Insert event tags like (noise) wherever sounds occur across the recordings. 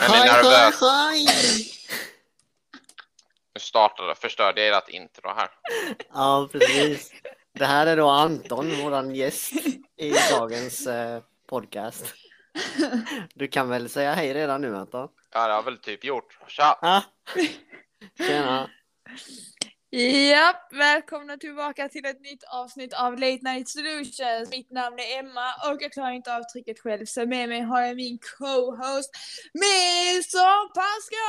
Hej, hej, nervös. hej! Nu startade förstörde jag ert intro här. Ja, precis. Det här är då Anton, våran gäst i dagens eh, podcast. Du kan väl säga hej redan nu Anton? Ja, det har jag väl typ gjort. Tja! Ah. Tjena! Ja, välkomna tillbaka till ett nytt avsnitt av Late Night Solutions. Mitt namn är Emma och jag klarar inte av trycket själv så med mig har jag min co-host Mr Pascal!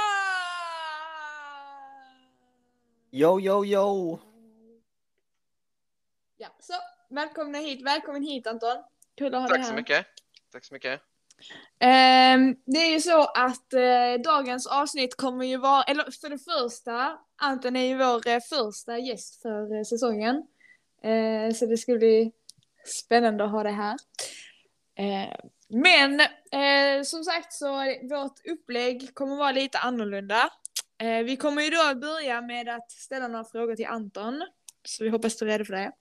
Yo, yo, yo! Ja, så välkomna hit, välkommen hit Anton. Kul att ha dig Tack här. så mycket. Tack så mycket. Ehm, det är ju så att eh, dagens avsnitt kommer ju vara, eller för det första, Anton är ju vår eh, första gäst för eh, säsongen. Så det ska bli spännande att ha det här. Ehm, men som sagt så vårt upplägg kommer vara lite annorlunda. Vi kommer ju då börja med att ställa några frågor till Anton. Så vi hoppas du är redo för det.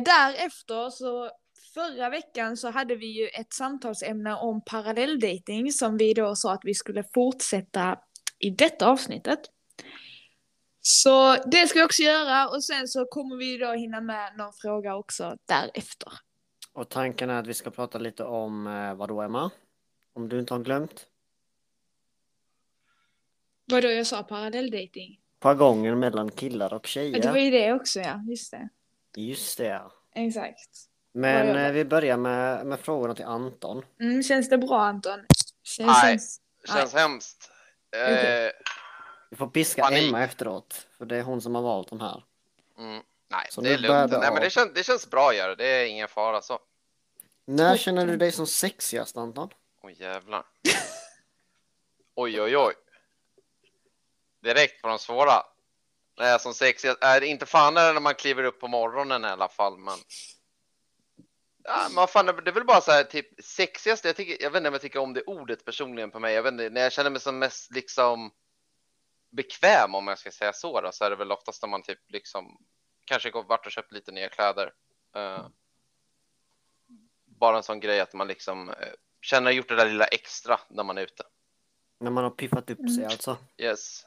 Därefter så Förra veckan så hade vi ju ett samtalsämne om parallelldating som vi då sa att vi skulle fortsätta i detta avsnittet. Så det ska vi också göra och sen så kommer vi då hinna med någon fråga också därefter. Och tanken är att vi ska prata lite om eh, vad då Emma? Om du inte har glömt? Vad då jag sa, parallelldating? Jargongen mellan killar och Ja. Det var tjejer. ju det också ja, just det. Just det ja. Exakt. Men eh, vi börjar med, med frågorna till Anton. Mm, känns det bra Anton? Känns, Nej. känns... Känns hemskt. Eh, Okej. Vi får piska Panik. Emma efteråt, för det är hon som har valt de här. mm, nej, Så det är lugnt. det Nej, men det, känns, det känns bra att göra. Det är ingen fara så. När känner du dig som sexigast Anton? Oj jävlar. Oj oj oj. Direkt på de svåra. Det är som sexigast. Är det inte fan är det när man kliver upp på morgonen i alla fall, men. Ja, men fan, det är väl bara så här typ sexigast. Jag, tycker, jag vet inte om jag tycker om det ordet personligen på mig. Jag vet inte, när jag känner mig som mest liksom bekväm om jag ska säga så då, så är det väl oftast när man typ liksom kanske gått vart och köpt lite nya kläder. Eh, bara en sån grej att man liksom eh, känner gjort det där lilla extra när man är ute. När man har piffat upp sig Mm. alltså? Yes.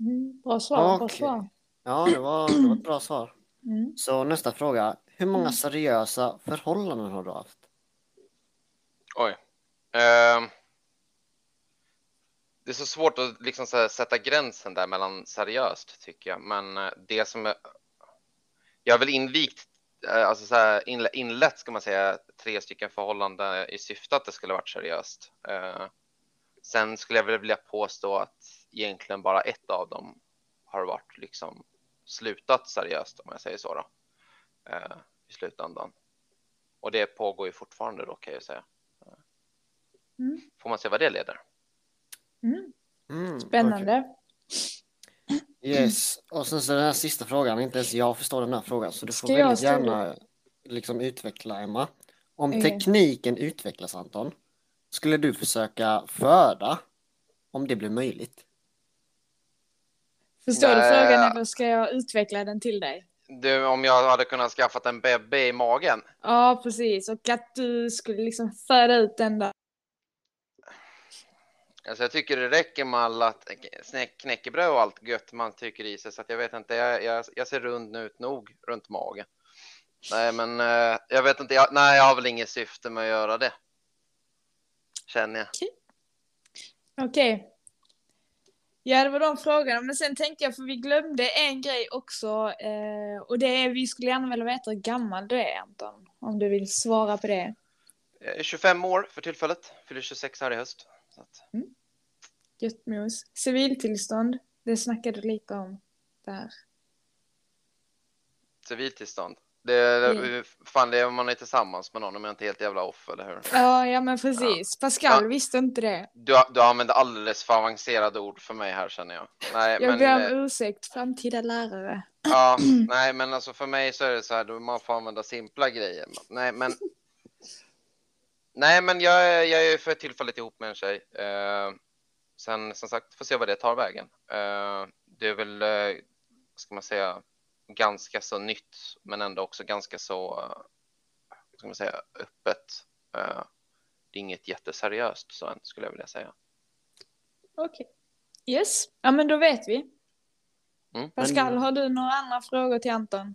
Mm, bra svar, bra Okej. svar. Ja, det var, det var ett bra svar. Mm. Så nästa fråga. Hur många Mm. seriösa förhållanden har du haft? Oj. Ehm. det är så svårt att liksom så här sätta gränsen där mellan seriöst tycker jag, men eh, det som är, jag har väl invigt, eh, alltså så här inle- inlett ska man säga tre stycken förhållanden i syfte att det skulle varit seriöst. Eh, sen skulle jag väl vilja påstå att egentligen bara ett av dem har varit liksom slutat seriöst om jag säger så då. Eh, I slutändan. Och det pågår ju fortfarande då kan jag säga. Mm. Får man se vad det leder. Mm. Mm, Spännande. okej. Yes, och sen så den här sista frågan, inte ens jag förstår den här frågan så du får väldigt ställa? gärna liksom utveckla Emma. Om Okej. tekniken utvecklas Anton, skulle du försöka föda om det blir möjligt? Förstår du Nej. frågan eller ska jag utveckla den till dig? Du, om jag hade kunnat skaffat en bebbe i magen. Ja, precis. Och att du skulle liksom föda ut den där. Alltså jag tycker det räcker med alla knäckebröd och allt gött man tycker i sig så att jag vet inte. Jag, jag, jag ser rund ut nog runt magen. Nej, men eh, jag vet inte. Jag, nej, jag har väl inget syfte med att göra det. Känner jag. Okej. Ja, det var de frågorna. Men sen tänkte jag, för vi glömde en grej också. Eh, och det är, vi skulle gärna vilja veta hur gammal du är, Anton. Om du vill svara på det. Jag är 25 år för tillfället. Fyller 26 här i höst. Så att, Gött mos. Civiltillstånd, det snackade du lite om där. civiltillstånd. Det, det, fan, det är om man är tillsammans med någon om jag inte är helt jävla off, eller hur? Ja, ja men precis. Pascal Ja. visste inte det. Du, du använder alldeles för avancerade ord för mig här känner jag. Nej, Jag men, ber eh, om ursäkt, framtida lärare. Ja, (clears throat) nej, men alltså för mig så är det så här, då man får använda simpla grejer. Nej, men. (laughs) Nej, men jag, jag är för tillfället ihop med en tjej. Eh, sen som sagt, får se vad det tar vägen. Eh, det är väl, eh, vad ska man säga, ganska så nytt, men ändå också ganska så, eh, ska man säga, öppet. Eh, det är inget jätteseriöst så än, skulle jag vilja säga. Okej. Yes, ja men då vet vi. Mm. Pascal, Men- har du några andra frågor till Anton?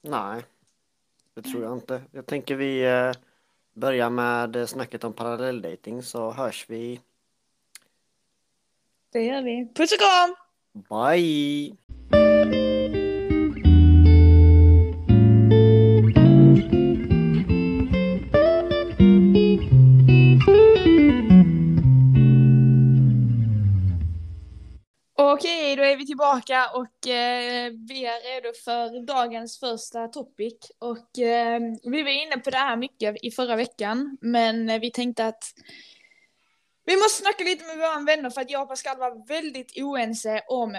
Nej, det tror jag inte. Jag tänker vi eh, börjar med snacket om parallelldating så hörs vi. Det gör vi. Puss och kram! Bye! Okej, då är vi tillbaka och eh, vi är redo för dagens första topic. Och eh, vi var inne på det här mycket i förra veckan, men eh, vi tänkte att vi måste snacka lite med våra vänner för att jag och Pascal var väldigt oense om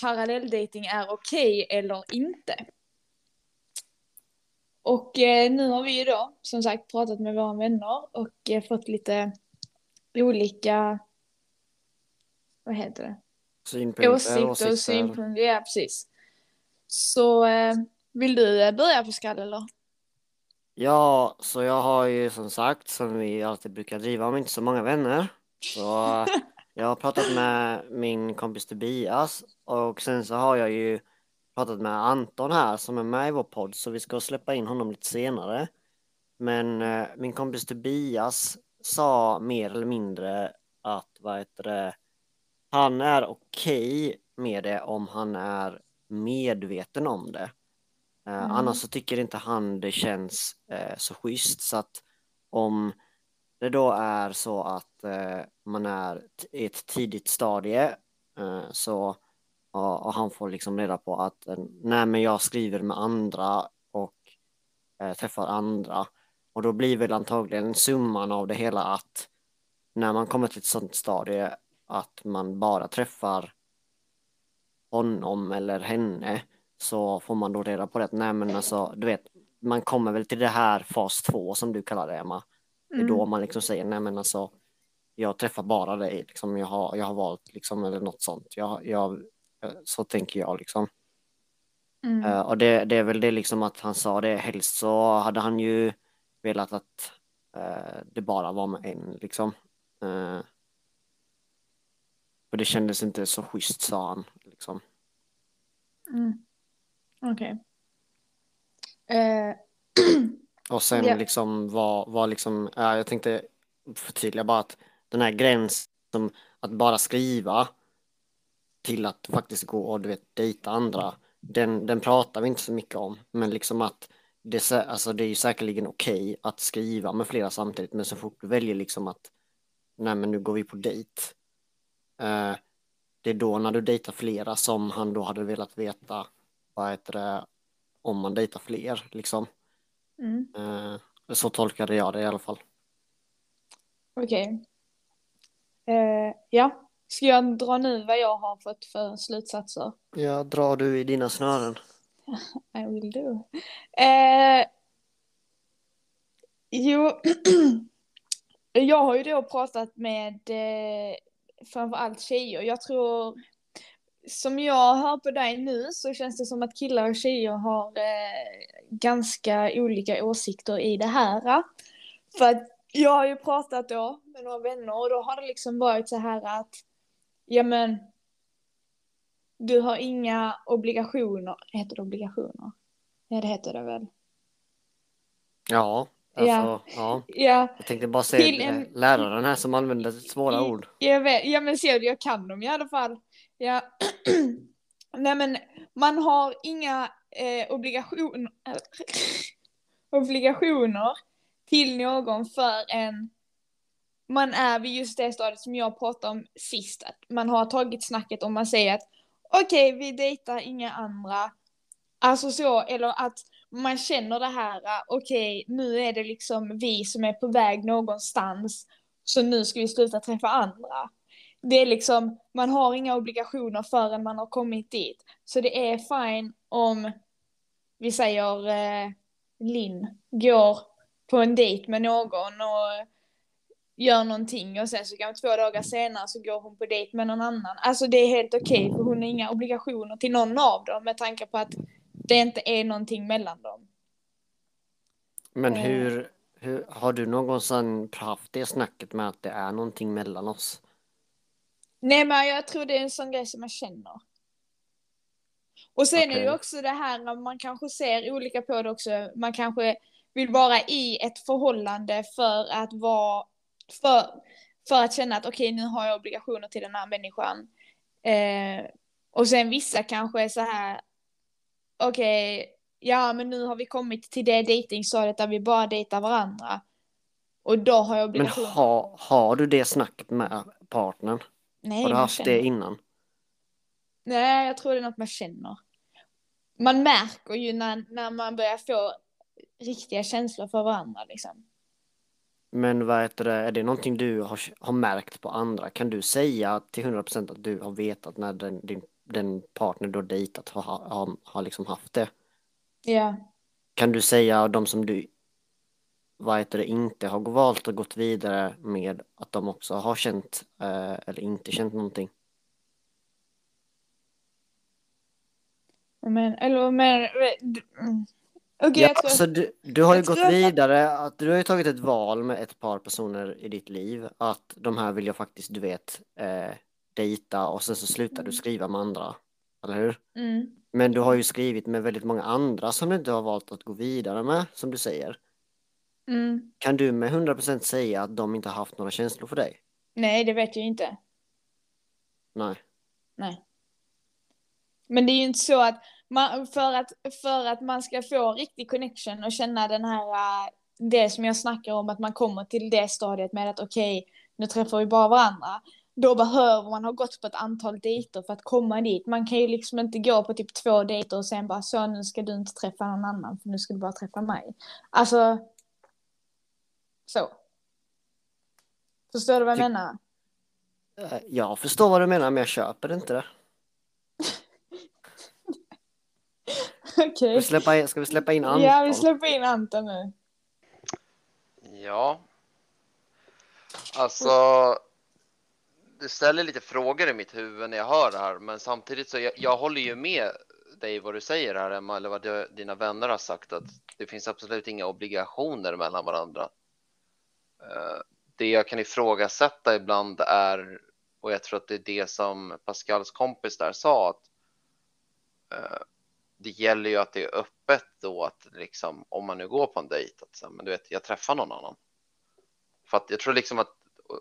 parallelldating är okej eller inte. Och eh, nu har vi ju då som sagt pratat med våra vänner och eh, fått lite olika, vad heter det? Synpunkter, åsikter åsikter. synpunkter. Ja, precis. Så eh, vill du eh, börja Pascal eller? Ja, så jag har ju som sagt, som vi alltid brukar driva, om inte så många vänner. Så (laughs) jag har pratat med min kompis Tobias och sen så har jag ju pratat med Anton här som är med i vår podd så vi ska släppa in honom lite senare. Men eh, min kompis Tobias sa mer eller mindre att vad heter det, han är okej med det om han är medveten om det. Eh, Mm. Annars så tycker inte han det känns eh, så schysst så att om det då är så att eh, man är i ett tidigt stadie så och, han får liksom reda på att nej men jag skriver med andra och träffar andra och då blir väl antagligen summan av det hela att när man kommer till ett sånt stadie att man bara träffar honom eller henne så får man då reda på det nej men alltså du vet man kommer väl till det här fas 2 som du kallar det Emma. Det är då man liksom säger nej men alltså jag träffar bara dig liksom jag har, jag har valt liksom eller något sånt. Jag, jag, så tänker jag liksom. Mm. Eh, och det, det är väl det liksom att han sa det helst så hade han ju velat att eh, det bara var med en liksom. Uh, och det kändes inte så schysst sa han liksom. Mm. Okej. Eh, (clears throat) Och sen Ja. liksom var, var liksom, ja, jag tänkte förtydliga bara att den här gränsen som att bara skriva till att faktiskt gå och du vet dejta andra, den, den pratar vi inte så mycket om. Men liksom att det, alltså det är ju säkerligen okej att skriva med flera samtidigt, men så fort du väljer liksom att nej men nu går vi på dejt. Eh, det är då när du dejtar flera som han då hade velat veta vad heter det, om man dejtar fler liksom. mm. Eh, så tolkade jag det i alla fall. Okej. Eh, ja. Ska jag dra nu vad jag har fått för slutsatser? Ja, drar du i dina snören? (laughs) I will do. Eh, jo, (clears throat) jag har ju då pratat med eh, framförallt tjejer. Jag tror, som jag hör på dig nu så känns det som att killar och tjejer har eh, ganska olika åsikter i det här. För att jag har ju pratat då med några vänner och då har det liksom varit så här att, ja men, du har inga obligationer, heter det obligationer? Ja det heter det väl. Ja, alltså, Ja. ja. Ja, Jag tänkte bara säga Till en- läraren här som använder svåra ord. jag vet, ja men ser du, jag kan dem i alla fall. Ja. (clears throat) Nej men, man har inga eh, obligationer, (clears throat) obligationer till någon förrän man är vid just det stadiet som jag pratade om sist. Att man har tagit snacket och man säger att okej, vi dejtar inga andra. Alltså så, eller att man känner det här, ah, okej, nu är det liksom vi som är på väg någonstans. Så nu ska vi sluta träffa andra. Det är liksom, man har inga obligationer förrän man har kommit dit. Så det är fine om, vi säger eh, Linn går på en dejt med någon och gör någonting och sen så kan två dagar senare så går hon på dejt med någon annan. Alltså det är helt okej för hon har inga obligationer till någon av dem med tanke på att det inte är någonting mellan dem. Men Eh. hur, hur, har du någonsin haft det snacket med att det är någonting mellan oss? Nej men jag tror det är en sån grej som man känner. Och sen är det också det här man kanske ser olika på det också. Man kanske vill vara i ett förhållande för att vara för, för att känna att okej nu har jag obligationer till den här människan. Eh, och sen vissa kanske är så här okej ja men nu har vi kommit till det dejtingstadiet där vi bara dejtar varandra. Och då har jag Men obligationer. ha, har du det snacket med partnern? Nej, Har du haft känner. det innan? Nej, jag tror det är något man känner. Man märker ju när, när man börjar få riktiga känslor för varandra liksom. Men vad heter det, är det någonting du har, har märkt på andra? Kan du säga till 100% att du har vetat när den, din, den partner du har dejtat har, har, har liksom haft det? Ja. Kan du säga de som du vad heter det, inte har valt att gått vidare med att de också har känt eh, eller inte känt någonting? Men, eller men... Okej, Ja, jag tror... alltså du, du har ju gått vidare, att du har ju tagit ett val med ett par personer i ditt liv, att de här vill jag faktiskt, du vet, eh, dejta och sen så slutar du Mm. skriva med andra, eller hur? Mm. Men du har ju skrivit med väldigt många andra som du inte har valt att gå vidare med, som du säger. Mm. Kan du med 100% säga att de inte har haft några känslor för dig? Nej, det vet jag inte. Nej. Nej. Men det är ju inte så att man, för att, för att man ska få riktig connection och känna den här, äh, det som jag snackar om, att man kommer till det stadiet med att okej, nu träffar vi bara varandra. Då behöver man ha gått på ett antal dejter för att komma dit. Man kan ju liksom inte gå på typ två dejter och sen bara så, nu ska du inte träffa någon annan för nu ska du bara träffa mig. Alltså, så. Förstår du vad jag Ty- menar? Eh, Jag förstår vad du menar, men jag köper inte det. (laughs) Ska Okej. vi släppa in, ska vi släppa in Anton? Ja, vi släpper in Anton nu. Ja. Alltså, du ställer lite frågor i mitt huvud när jag hör det här, men samtidigt så jag, jag håller ju med dig vad du säger här Emma, eller vad du, dina vänner har sagt att det finns absolut inga obligationer mellan varandra. Eh, det jag kan ifrågasätta ibland är, och jag tror att det är det som Pascals kompis där sa, att eh, det gäller ju att det är öppet då att liksom om man nu går på en dejt att men du vet jag träffar någon annan. För att jag tror liksom att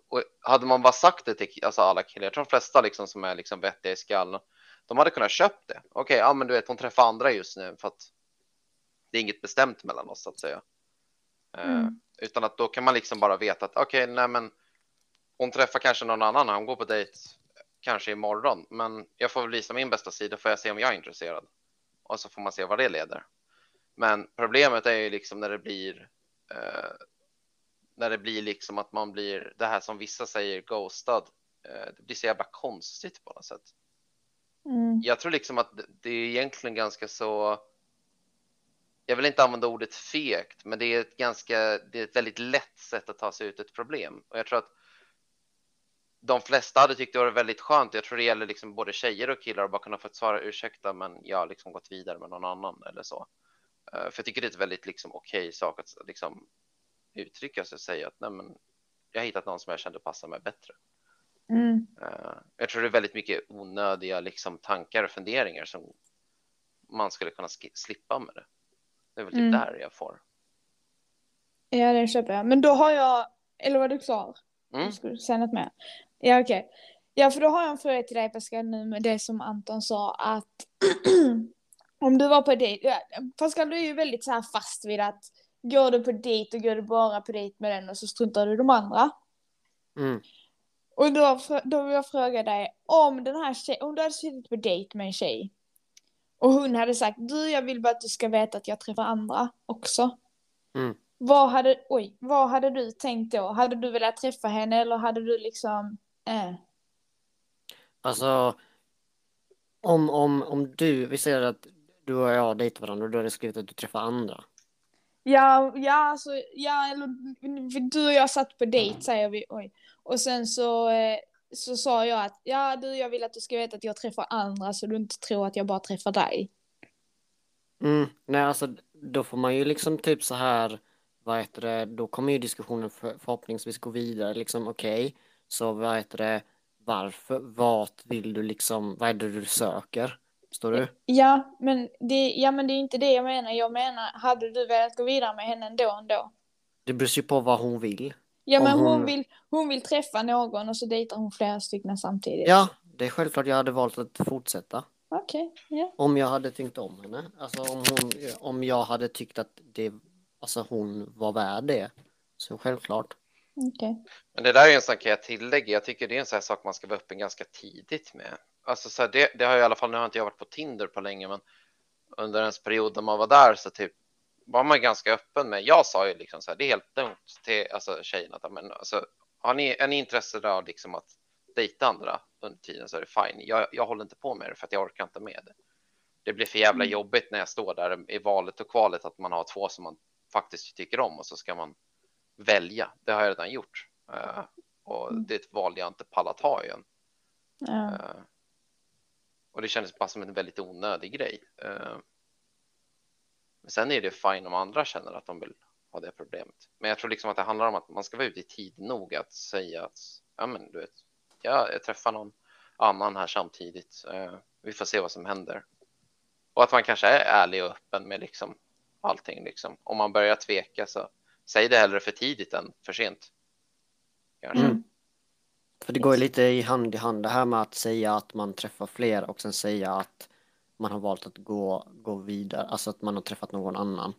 och, hade man bara sagt det till alltså alla killar, jag tror de flesta liksom som är liksom vettiga i skallen, de hade kunnat köpt det. Okej, ja men du vet hon träffar andra just nu för att det är inget bestämt mellan oss så att säga. Eh, Mm. utan att då kan man liksom bara veta att okej, nej men hon träffar kanske någon annan, hon går på dejt kanske imorgon, men jag får väl visa min bästa sida för jag se om jag är intresserad. Och så får man se vad det leder. Men problemet är ju liksom när det blir eh, när det blir liksom att man blir det här som vissa säger ghostad. Eh, det blir så jävla konstigt på något sätt. Mm. Jag tror liksom att det är egentligen ganska så. Jag vill inte använda ordet fegt, men det är ett ganska, det är ett väldigt lätt sätt att ta sig ut ett problem. Och jag tror att de flesta hade tyckt det var väldigt skönt. Jag tror det gäller liksom både tjejer och killar att bara kunna få ett svara ursäkta, men jag har liksom gått vidare med någon annan eller så. Eh, För jag tycker det är ett väldigt liksom okej sak att liksom uttrycka sig och säga att nej, men jag har hittat någon som jag kände passar mig bättre. Mm. Eh, Jag tror det är väldigt mycket onödiga liksom, tankar och funderingar som man skulle kunna slippa med det. Det är väl typ Mm. där jag får. Ja, det köper jag. Men då har jag, eller var du klar? Mm. Du skulle säga något mer? Ja, okej. Ja, för då har jag en fråga till dig Pascal nu med det som Anton sa att (clears throat) om du var på dejt, Pascal du är ju väldigt så här fast vid att går du på dejt och går du bara på dejt med den och så struntar du de andra. Mm. Och då, då vill jag fråga dig om den här tjej, om du hade suttit på dejt med en tjej och hon hade sagt du jag vill bara att du ska veta att jag träffar andra också. Mm. Vad hade, oj, vad hade du tänkt då? Hade du velat träffa henne eller hade du liksom, eh. Alltså, om, om, om du, vi säger att du och jag dejtar varandra och du hade skrivit att du träffar andra. Ja, ja, alltså, ja, eller du och jag satt på dejt säger vi, oj. Och sen så, eh, så sa jag att, ja du jag vill att du ska veta att jag träffar andra så du inte tror att jag bara träffar dig. Mm. Nej, alltså då får man ju liksom typ så här, vad heter det, då kommer ju diskussionen för, förhoppningsvis gå vidare, liksom okej, så vad heter det, varför, vart vill du liksom, vad är det du söker? Förstår du? Ja men, det, ja, men det är inte det jag menar. Jag menar, hade du velat gå vidare med henne ändå ändå? Det beror ju på vad hon vill. Ja, Om men hon... hon- vill, hon vill träffa någon och så dejtar hon flera stycken samtidigt. Ja, det är självklart jag hade valt att fortsätta. Okej, ja. Om jag hade tänkt om henne. Alltså om, hon, om jag hade tyckt att det, alltså hon var värd det. Så självklart. Okej. Men det där är ju en sån kan jag tillägga. Jag tycker det är en sån här sak man ska vara öppen ganska tidigt med. Alltså så här, det, det har jag i alla fall, nu har inte jag varit på Tinder på länge, men under ens period när man var där så typ var man ganska öppen med. Jag sa ju liksom så här, det är helt dumt till alltså tjejerna men alltså har ni, är ni intresserade av liksom att dejta andra under tiden så är det fine. Jag, jag håller inte på med det för att jag orkar inte med det. Det blir för jävla Mm. jobbigt när jag står där i valet och kvalet att man har två som man faktiskt tycker om och så ska man välja. Det har jag redan gjort Eh, och Mm. det är ett val jag inte pallar ta igen. Ja. Och det kändes bara som en väldigt onödig grej. Eh, men sen är det fine om andra känner att de vill ha det problemet. Men jag tror liksom att det handlar om att man ska vara ute i tid nog att säga att ja, men du vet, ja, jag träffar någon annan här samtidigt. Eh, vi får se vad som händer. Och att man kanske är ärlig och öppen med liksom allting. Liksom. Om man börjar tveka så säg det hellre för tidigt än för sent. Kanske. Mm. För det går ju lite i hand i hand det här med att säga att man träffar fler och sen säga att man har valt att gå, gå vidare, alltså att man har träffat någon annan.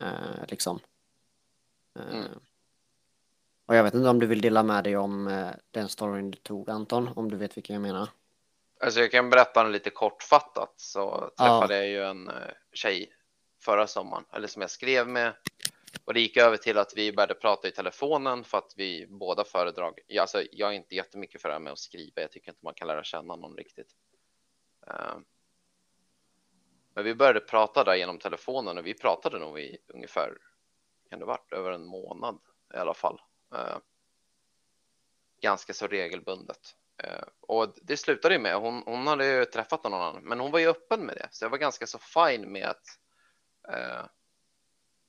Eh, liksom. Eh, Mm. Och jag vet inte om du vill dela med dig om eh, den storyn du tog Anton, om du vet vilken jag menar. Alltså jag kan berätta den lite kortfattat så Ja. träffade jag ju en eh, tjej förra sommaren, eller som jag skrev med. Och det gick över till att vi började prata i telefonen för att vi båda föredrag. Alltså jag är inte jättemycket för det här med att skriva. Jag tycker inte man kan lära känna någon riktigt. Eh, men vi började prata där genom telefonen och vi pratade nog i ungefär, kan det varit, över en månad i alla fall. Eh, ganska så regelbundet. Eh, och det slutade ju med, hon, hon hade ju träffat någon annan, men hon var ju öppen med det. Så jag var ganska så fine med att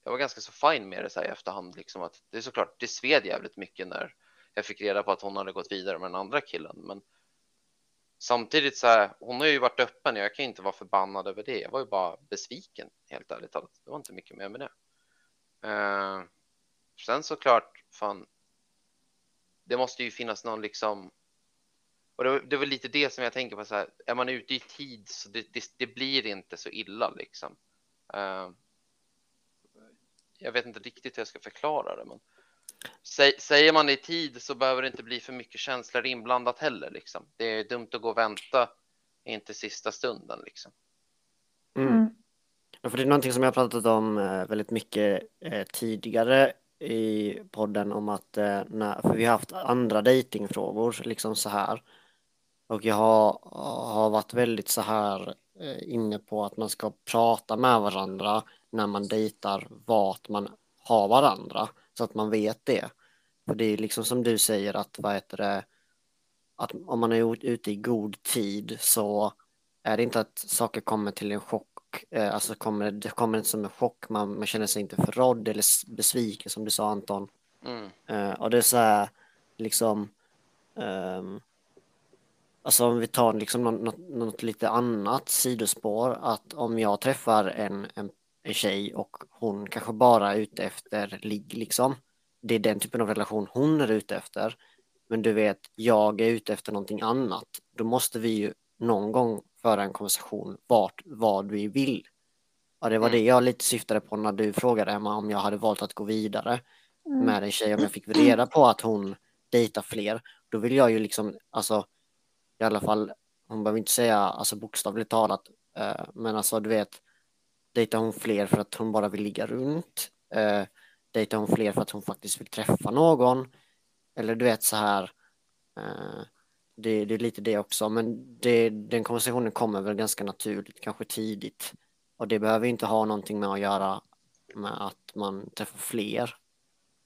jag var ganska så fine med det så här i efterhand, liksom att det är såklart, det sved jävligt mycket när jag fick reda på att hon hade gått vidare med den andra killen, men samtidigt så här, hon har ju varit öppen, jag kan inte vara förbannad över det. Jag var ju bara besviken, helt ärligt talat. Det var inte mycket mer med det. Eh, sen såklart, fan, det måste ju finnas någon liksom och det, det var lite det som jag tänker på så här, är man ute i tid så det, det, det blir inte så illa liksom. Eh, jag vet inte riktigt hur jag ska förklara det, men sä, säger man det i tid så behöver det inte bli för mycket känslor inblandat heller liksom. Det är dumt att gå och vänta in till sista stunden liksom. Mm. Mm. Ja, för det är någonting som jag har pratat om eh, väldigt mycket eh, tidigare i podden om att, eh, när, för vi har haft andra datingfrågor liksom så här. Och jag har, har varit väldigt så här inne på att man ska prata med varandra när man dejtar vart man har varandra så att man vet det. För det är liksom som du säger att vad heter det, att om man är ut- ute i god tid så är det inte att saker kommer till en chock, eh, alltså kommer, det kommer inte som en chock, man, man känner sig inte förrådd eller besviken som du sa Anton. Mm. Eh, och det är så här, liksom, ehm, alltså om vi tar liksom något, något, lite annat sidospår, att om jag träffar en, en, en tjej och hon kanske bara är ute efter ligg liksom, det är den typen av relation hon är ute efter, men du vet, jag är ute efter någonting annat, då måste vi ju någon gång föra en konversation vart, vad vi vill. Och det var Mm. det jag lite syftade på när du frågade Emma om jag hade valt att gå vidare Mm. med en tjej om jag fick reda på att hon dejtar fler, då vill jag ju liksom, alltså i alla fall, hon behöver inte säga alltså bokstavligt talat, eh, men alltså du vet, dejtar hon fler för att hon bara vill ligga runt? Eh, dejtar hon fler för att hon faktiskt vill träffa någon? Eller du vet så här, eh, det, det är lite det också, men det, den konversationen kommer väl ganska naturligt, kanske tidigt. Och det behöver inte ha någonting med att göra med att man träffar fler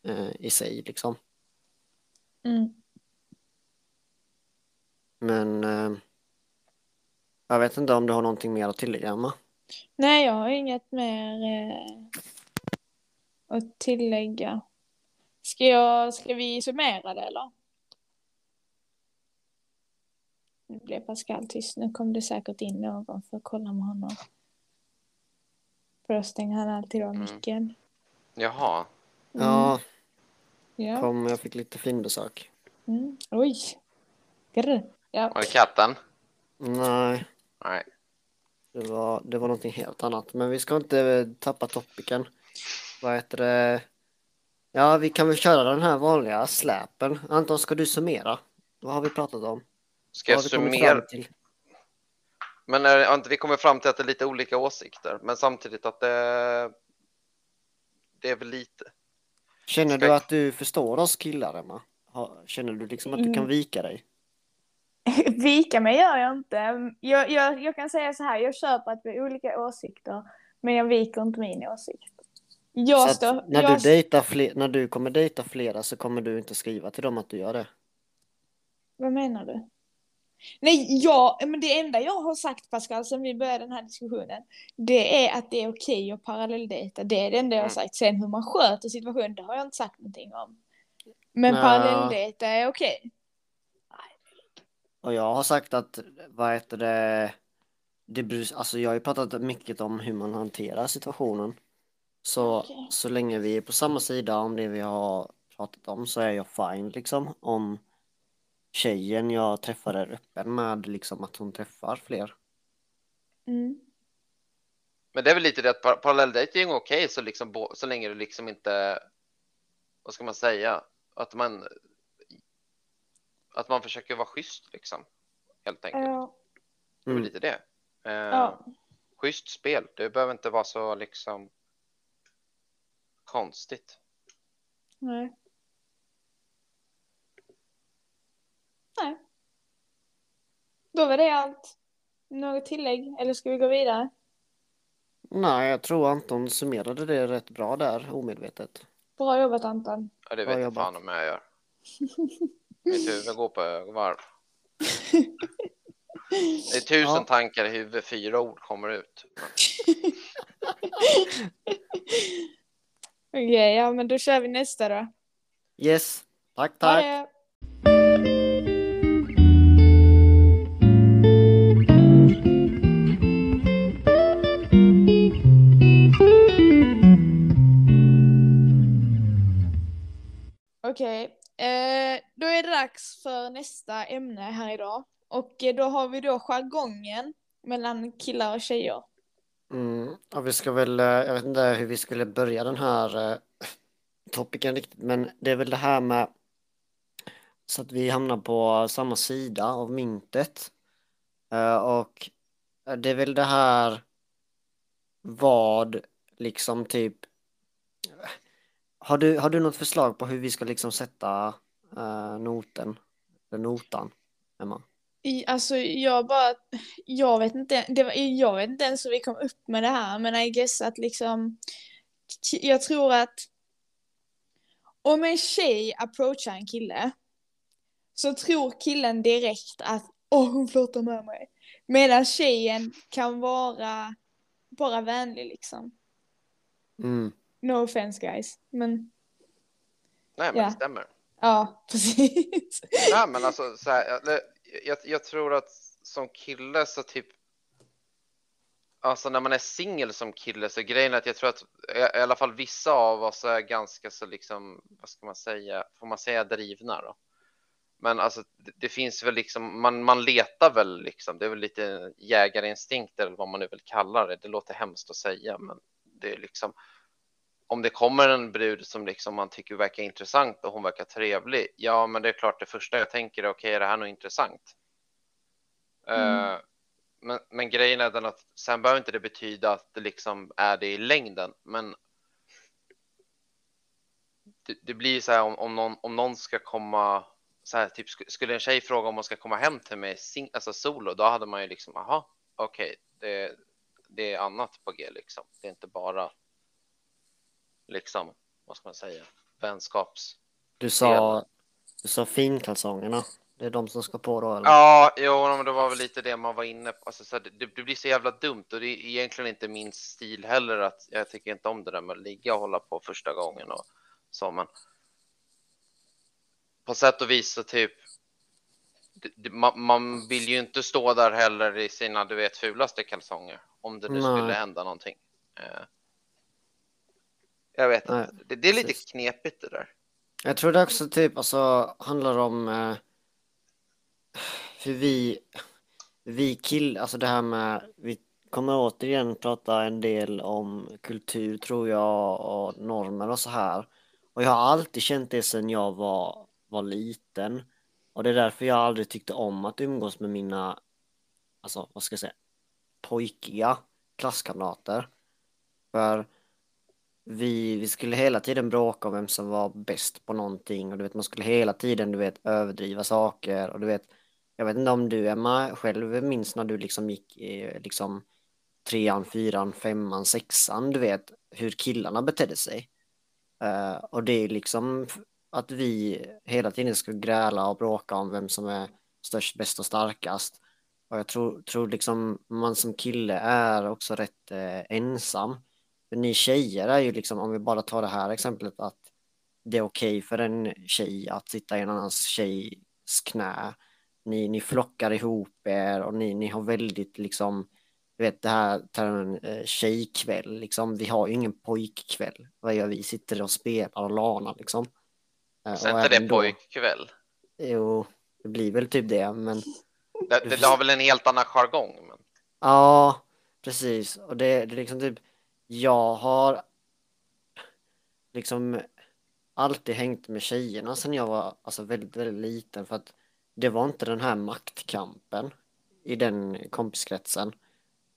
eh, i sig liksom. Mm. Men eh, jag vet inte om du har någonting mer att tillägga, Emma? Nej, jag har inget mer eh, att tillägga. Ska, jag, ska vi summera det eller? nu blev Pascal tyst. Nu kom det säkert in någon för att kolla med honom. För då stänger han alltid av Mm. micken. Jaha, Ja, Ja. kom, jag fick lite finbesök. Mm. Oj. Grr. Ja. var det katten? Nej, Nej. det var, det var någonting helt annat. Men vi ska inte eh, tappa topicen. Vad heter det? Ja, vi kan väl köra den här vanliga släpen. Anton, ska du summera? Vad har vi pratat om? Ska jag kommit summera? fram till? Men är, har inte vi kommer fram till att det är lite olika åsikter, men samtidigt att det, det är väl lite. Känner Ska- du att du förstår oss killar, Emma? Känner du liksom att du kan Mm. vika dig? (laughs) Vika mig gör jag inte. Jag, jag, jag kan säga så här, jag köper att vi har olika åsikter, men jag viker inte min åsikt. Jag står... när, jag, du dejtar fler, när du kommer dejta flera så kommer du inte skriva till dem att du gör det? Vad menar du? Nej, jag, men det enda jag har sagt Pascal sen vi började den här diskussionen, det är att det är okej att parallelldejta. Det är det enda jag har Mm. sagt. Sen hur man sköter situationen, det har jag inte sagt någonting om. Men parallelldejta är okej. Och jag har sagt att, vad heter det, det beror- alltså jag har ju pratat mycket om hur man hanterar situationen. Så, Okej. så länge vi är på samma sida om det vi har pratat om så är jag fine liksom. Om tjejen jag träffar är öppen med liksom att hon träffar fler. Mm. Men det är väl lite det att par- parallelldejting är okej så, liksom, så länge du liksom inte, vad ska man säga, att man, att man försöker vara schysst liksom, helt enkelt. Ja. Det är Mm. lite det. Eh, ja. Schysst spel, det behöver inte vara så liksom konstigt. Nej. Nej. Då var det allt. Något tillägg? Eller ska vi gå vidare? Nej, jag tror Anton summerade det rätt bra där, omedvetet. Bra jobbat Anton. Ja, det Bra vet jag jobbat. fan om jag gör. (laughs) Mitt huvud går på högvarv. (laughs) Det är tusen Ja. tankar i huvudet, fyra ord kommer ut. (laughs) Okej, ja men då kör vi nästa då. Yes, tack tack. det! Okej, eh, då är det dags för nästa ämne här idag. Och eh, då har vi då jargongen mellan killar och tjejer. Mm, och vi ska väl, eh, jag vet inte hur vi skulle börja den här eh, topicen riktigt, men det är väl det här med så att vi hamnar på samma sida av myntet. Eh, och eh, det är väl det här vad liksom typ har du, har du något förslag på hur vi ska liksom sätta eh, noten, eller notan, Emma? I, alltså jag bara, jag vet inte, det var, jag vet inte ens hur vi kom upp med det här, men I guess att liksom, jag tror att om en tjej approachar en kille så tror killen direkt att åh hon flörtar med mig. Medan tjejen kan vara bara vänlig liksom. Mm. No offense guys, men Nej, men Ja. det stämmer. ja, (laughs) precis. Nej, men alltså så här, jag, jag, tror att som kille så typ. Alltså när man är singel som kille så grejen är att jag tror att i, alla fall vissa av oss är ganska så liksom, vad ska man säga, får man säga drivna då? Men alltså det, det finns väl liksom, man, man letar väl liksom, det är väl lite jägarinstinkt eller vad man nu vill kalla det. Det låter hemskt att säga, men det är liksom om det kommer en brud som liksom man tycker verkar intressant och hon verkar trevlig. Ja, men det är klart det första jag tänker är okej, är det här något intressant? Mm. Eh, men, men grejen är den att sen behöver inte det betyda att det liksom är det i längden, men det, det blir så här om, om, någon, om någon ska komma så här, typ sk- skulle en tjej fråga om hon ska komma hem till mig sing, alltså solo, då hade man ju liksom, aha, okej, det, det är annat på G liksom. Det är inte bara liksom, vad ska man säga, vänskaps. Du sa, du sa finkalsongerna. Det är de som ska på då eller? Ja, jo, men det var väl lite det man var inne på. Alltså, så det, det blir så jävla dumt och det är egentligen inte min stil heller. Att jag tycker inte om det där med att ligga och hålla på första gången och så, men på sätt och vis så typ. man, man vill ju inte stå där heller i sina, du vet, fulaste kalsonger om det nu Nej. skulle hända någonting. Jag vet inte. Det, det är lite precis. knepigt det där. Jag tror det också typ alltså handlar om eh, hur vi, vi kill, alltså det här med, vi kommer återigen prata en del om kultur tror jag och normer och så här. Och jag har alltid känt det sedan jag var, var liten. Och det är därför jag aldrig tyckte om att umgås med mina, alltså vad ska jag säga, pojkiga klasskamrater. För vi, vi skulle hela tiden bråka om vem som var bäst på någonting och du vet man skulle hela tiden du vet överdriva saker och du vet jag vet inte om du Emma själv minns när du liksom gick i liksom trean, fyran, femman, sexan du vet hur killarna betedde sig. Uh, och det är liksom att vi hela tiden ska gräla och bråka om vem som är störst, bäst och starkast. Och jag tror, tror liksom man som kille är också rätt eh, ensam. Ni tjejer är ju liksom, om vi bara tar det här exemplet, att det är okej för en tjej att sitta i en annans tjejs knä. Ni, ni flockar ihop er och ni, ni har väldigt liksom, du vet det här termen eh, tjejkväll, liksom. Vi har ju ingen pojkkväll. Vad gör vi? Sitter och spelar och lanar liksom. Eh, Så och inte det då- pojkkväll? Jo, det blir väl typ det, men Det, det, det har väl en helt annan jargong. Men... Ja, precis. Och det, det är liksom typ, jag har liksom alltid hängt med tjejerna sen jag var alltså väldigt, väldigt liten för att det var inte den här maktkampen i den kompiskretsen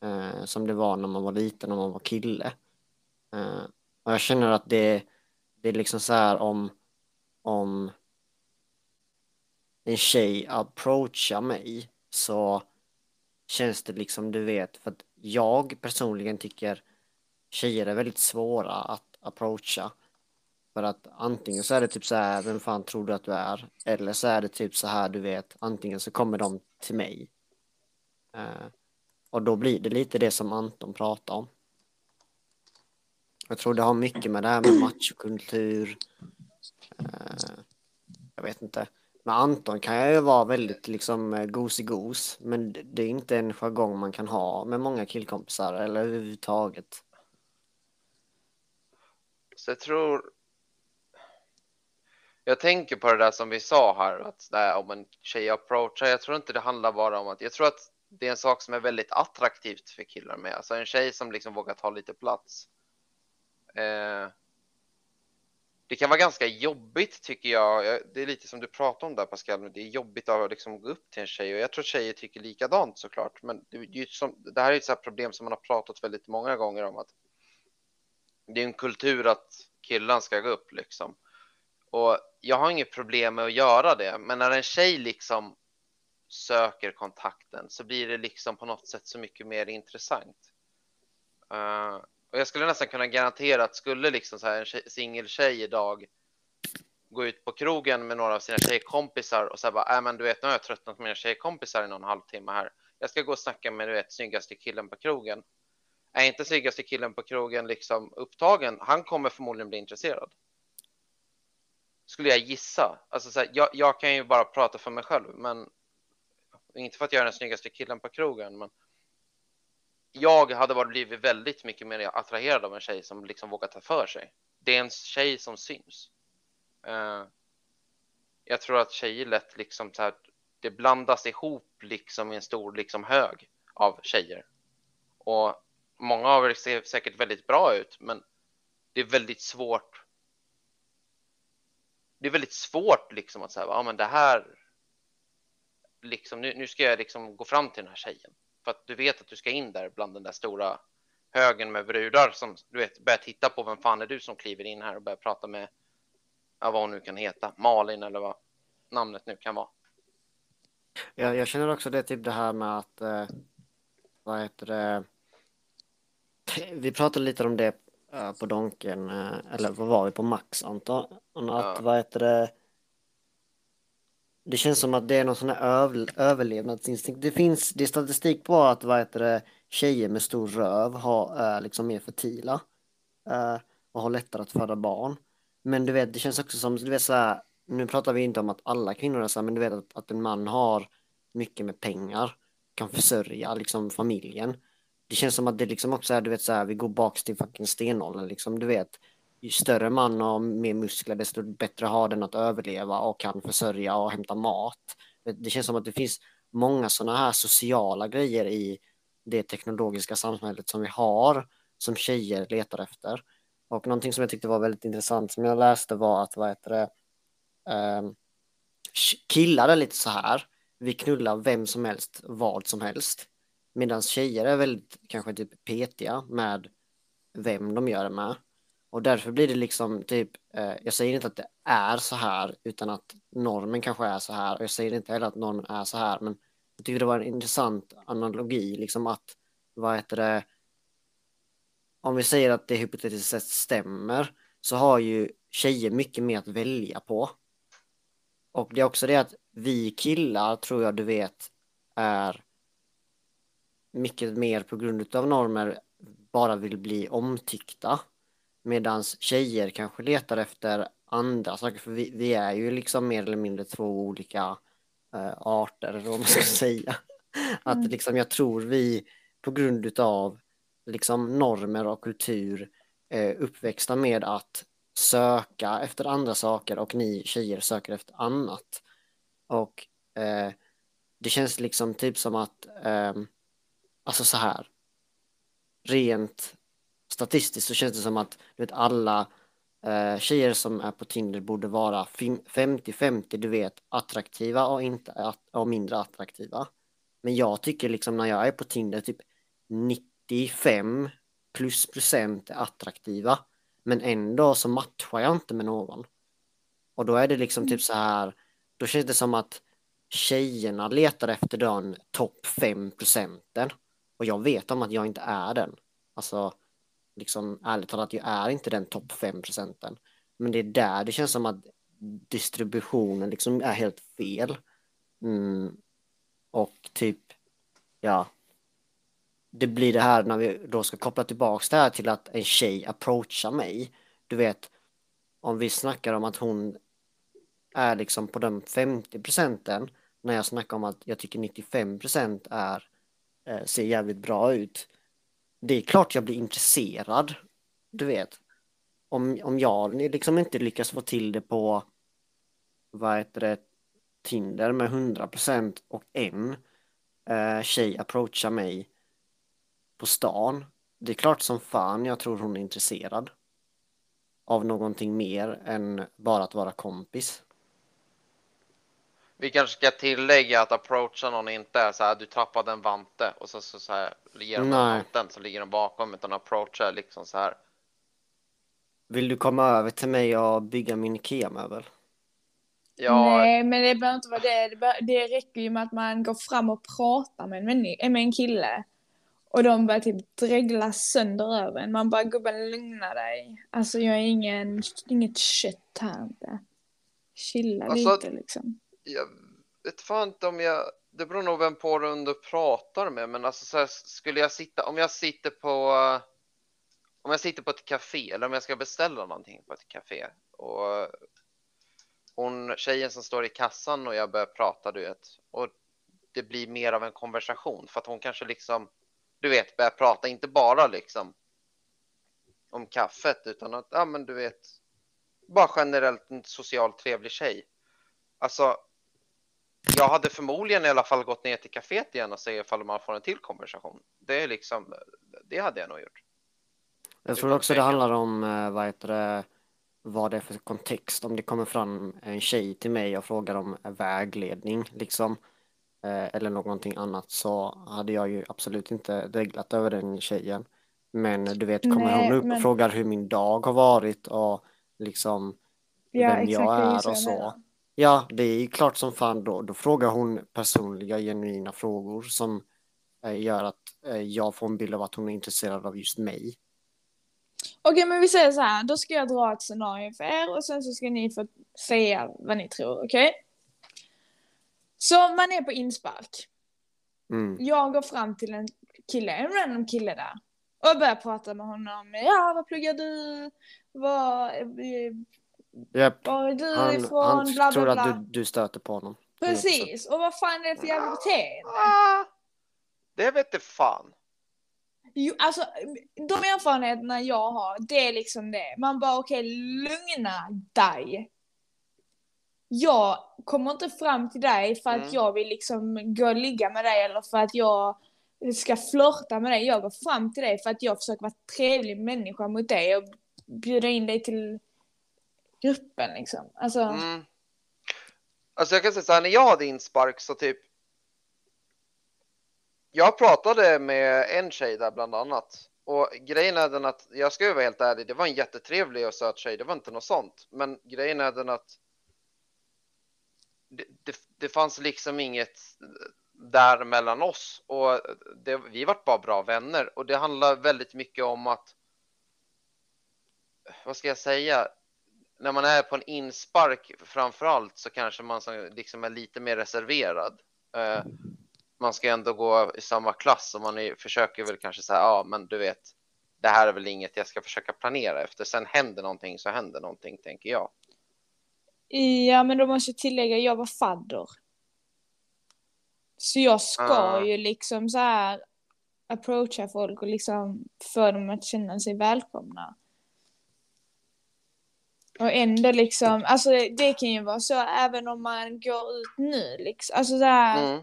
eh, som det var när man var liten och man var kille. Eh, och jag känner att det, det är liksom så här om, om en tjej approachar mig så känns det liksom, du vet, för att jag personligen tycker tjejer är väldigt svåra att approacha. För att antingen så är det typ så här, vem fan tror du att du är? Eller så är det typ så här, du vet, antingen så kommer de till mig. Eh, och då blir det lite det som Anton pratar om. Jag tror det har mycket med det här med machokultur. Eh, jag vet inte. Med Anton kan jag ju vara väldigt liksom eh, gosig-gos. men det är inte en jargong man kan ha med många killkompisar eller överhuvudtaget. Så jag tror. Jag tänker på det där som vi sa här, att det om en tjej approachar. Jag tror inte det handlar bara om att jag tror att det är en sak som är väldigt attraktivt för killar med. Alltså en tjej som liksom vågar ta lite plats. Eh, det kan vara ganska jobbigt tycker jag. Det är lite som du pratade om där Pascal, men det är jobbigt att liksom gå upp till en tjej och jag tror tjejer tycker likadant såklart. Men det, som, det här är ett så här problem som man har pratat väldigt många gånger om att det är en kultur att killen ska gå upp liksom. Och jag har inget problem med att göra det, men när en tjej liksom söker kontakten så blir det liksom på något sätt så mycket mer intressant. Uh, och jag skulle nästan kunna garantera att skulle liksom så här en singeltjej idag gå ut på krogen med några av sina tjejkompisar och säga bara, äh, men du vet, nu har jag tröttnat på mina tjejkompisar i någon halvtimme här. Jag ska gå och snacka med, du vet, snyggaste killen på krogen. Är inte snyggaste killen på krogen liksom upptagen, han kommer förmodligen bli intresserad. Skulle jag gissa. Alltså så här, jag, jag kan ju bara prata för mig själv, men inte för att jag är den snyggaste killen på krogen, men jag hade varit blivit väldigt mycket mer attraherad av en tjej som liksom vågar ta för sig. Det är en tjej som syns. Uh, jag tror att tjejer lätt liksom så här, det blandas ihop liksom i en stor liksom hög av tjejer. Och många av er ser säkert väldigt bra ut, men det är väldigt svårt. Det är väldigt svårt liksom att säga, ja men det här, liksom nu, nu ska jag liksom gå fram till den här tjejen. För att du vet att du ska in där bland den där stora högen med brudar som du vet börjar titta på vem fan är du som kliver in här och börjar prata med ja, vad hon nu kan heta, Malin eller vad namnet nu kan vara. Jag, jag känner också det typ det här med att, eh, vad heter det, vi pratade lite om det eh, på Donken, eh, eller vad var vi på Max Anton? Att Ja. vad heter det, det känns som att det är någon sån här över, överlevnadsinstinkt. Det finns, det är statistik på att vad heter det, tjejer med stor röv har, är liksom mer fertila eh, och har lättare att föda barn. Men du vet, det känns också som, du vet så här, nu pratar vi inte om att alla kvinnor är så här, men du vet att, att en man har mycket med pengar, kan försörja liksom familjen. Det känns som att det liksom också är, du vet så här, vi går bak till fucking stenåldern liksom, du vet. Ju större man och mer muskler, desto bättre har den att överleva och kan försörja och hämta mat. Det, det känns som att det finns många sådana här sociala grejer i det teknologiska samhället som vi har, som tjejer letar efter. Och någonting som jag tyckte var väldigt intressant som jag läste var att, vad heter det, eh, killar är lite så här, vi knullar vem som helst, vad som helst. Medan tjejer är väldigt kanske typ petiga med vem de gör det med. Och därför blir det liksom typ, eh, jag säger inte att det är så här, utan att normen kanske är så här. Och jag säger inte heller att normen är så här, men jag tycker det var en intressant analogi, liksom att, vad heter det, om vi säger att det hypotetiskt sett stämmer, så har ju tjejer mycket mer att välja på. Och det är också det att vi killar, tror jag du vet, är mycket mer på grund av normer bara vill bli omtyckta. Medan tjejer kanske letar efter andra saker, för vi, vi är ju liksom mer eller mindre två olika äh, arter, eller vad man ska (laughs) säga. Att Mm. liksom jag tror vi på grund av liksom normer och kultur eh, uppväxta med att söka efter andra saker och ni tjejer söker efter annat. Och eh, det känns liksom typ som att, eh, alltså så här, rent statistiskt så känns det som att du vet, alla eh, tjejer som är på Tinder borde vara 50-50, du vet, attraktiva och, inte, att- och mindre attraktiva. Men jag tycker liksom när jag är på Tinder, typ 95 plus procent är attraktiva. Men ändå så matchar jag inte med någon. Och då är det liksom typ så här, då känns det som att tjejerna letar efter den topp 5 procenten. Och jag vet om att jag inte är den. Alltså, liksom ärligt talat, jag är inte den topp 5 procenten. Men det är där det känns som att distributionen liksom är helt fel. Mm. Och typ, ja. Det blir det här när vi då ska koppla tillbaks det här till att en tjej approachar mig. Du vet, om vi snackar om att hon är liksom på de 50 procenten när jag snackar om att jag tycker 95 procent är Eh, ser jävligt bra ut. Det är klart jag blir intresserad. Du vet. Om, om jag liksom inte lyckas få till det på vad heter det Tinder med 100 procent och en eh, tjej approachar mig på stan. Det är klart som fan jag tror hon är intresserad av någonting mer än bara att vara kompis. Vi kanske ska tillägga att approacha någon inte är så här, du tappade en vante och så, så, så här, ger de vanten så ligger den bakom, utan approacha liksom så här. Vill du komma över till mig och bygga min IKEA-möbel? Ja, Nej, men det behöver inte vara det. Det, bör, det räcker ju med att man går fram och pratar med en, männi- med en kille. Och de börjar typ dregla sönder över en. Man bara, gubben lugna dig. Alltså jag är ingen, inget kött här inte. Chilla Alltså, lite liksom jag vet fan inte om jag, det beror nog vem på den du pratar med, men alltså så här, skulle jag sitta, om jag sitter på, om jag sitter på ett café eller om jag ska beställa någonting på ett café och hon, tjejen som står i kassan och jag börjar prata, du vet, och det blir mer av en konversation för att hon kanske liksom, du vet, börjar prata, inte bara liksom om kaffet utan att, ja men du vet, bara generellt en socialt trevlig tjej. Alltså, jag hade förmodligen i alla fall gått ner till kaféet igen och se ifall man får en till konversation. Det är liksom, det hade jag nog gjort. Jag tror också det handlar om eh, vad, heter det, vad det är för kontext. Om det kommer fram en tjej till mig och frågar om vägledning liksom eh, eller någonting annat så hade jag ju absolut inte dreglat över den tjejen. Men du vet, kommer Nej, hon upp och men- frågar hur min dag har varit och liksom Ja, vem exakt. jag är och jag så. Ja, det är ju klart som fan då. Då frågar hon personliga, genuina frågor som eh, gör att eh, jag får en bild av att hon är intresserad av just mig. Okej, men vi säger så här. Då ska jag dra ett scenario för er och sen så ska ni få säga vad ni tror, okej? Så man är på inspark. Mm. Jag går fram till en kille, en random kille där. Och börjar prata med honom. Ja, vad pluggar du? Vad, Japp. Var är du Han, ifrån? han bla bla tror bla. att du, du stöter på honom. Precis, och vad fan är det för jävla beteende? Ah, det vet det fan. Jo, alltså de erfarenheterna jag har, det är liksom det. Man bara okej, lugna dig. Jag kommer inte fram till dig för att Mm. jag vill liksom gå och ligga med dig eller för att jag ska flörta med dig. Jag går fram till dig för att jag försöker vara trevlig människa mot dig och bjuda in dig till gruppen liksom. Alltså, Mm. Alltså jag kan säga så här, när jag hade inspark så typ. Jag pratade med en tjej där bland annat. Och grejen är den att, jag ska vara helt ärlig, det var en jättetrevlig och söt tjej, det var inte något sånt. Men grejen är den att det, det, det fanns liksom inget där mellan oss och det, vi vart bara bra vänner och det handlar väldigt mycket om att vad ska jag säga? När man är på en inspark framför allt så kanske man som liksom är lite mer reserverad. Eh, man ska ändå gå i samma klass och man är, försöker väl kanske säga ja, men du vet, det här är väl inget jag ska försöka planera efter. Sen händer någonting så händer någonting, tänker jag. Ja, men då måste jag tillägga, jag var fadder. Så jag ska Ah. ju liksom så här approacha folk och liksom få dem att känna sig välkomna. Och ändå liksom, alltså det kan ju vara så även om man går ut nu liksom, alltså så här Mm.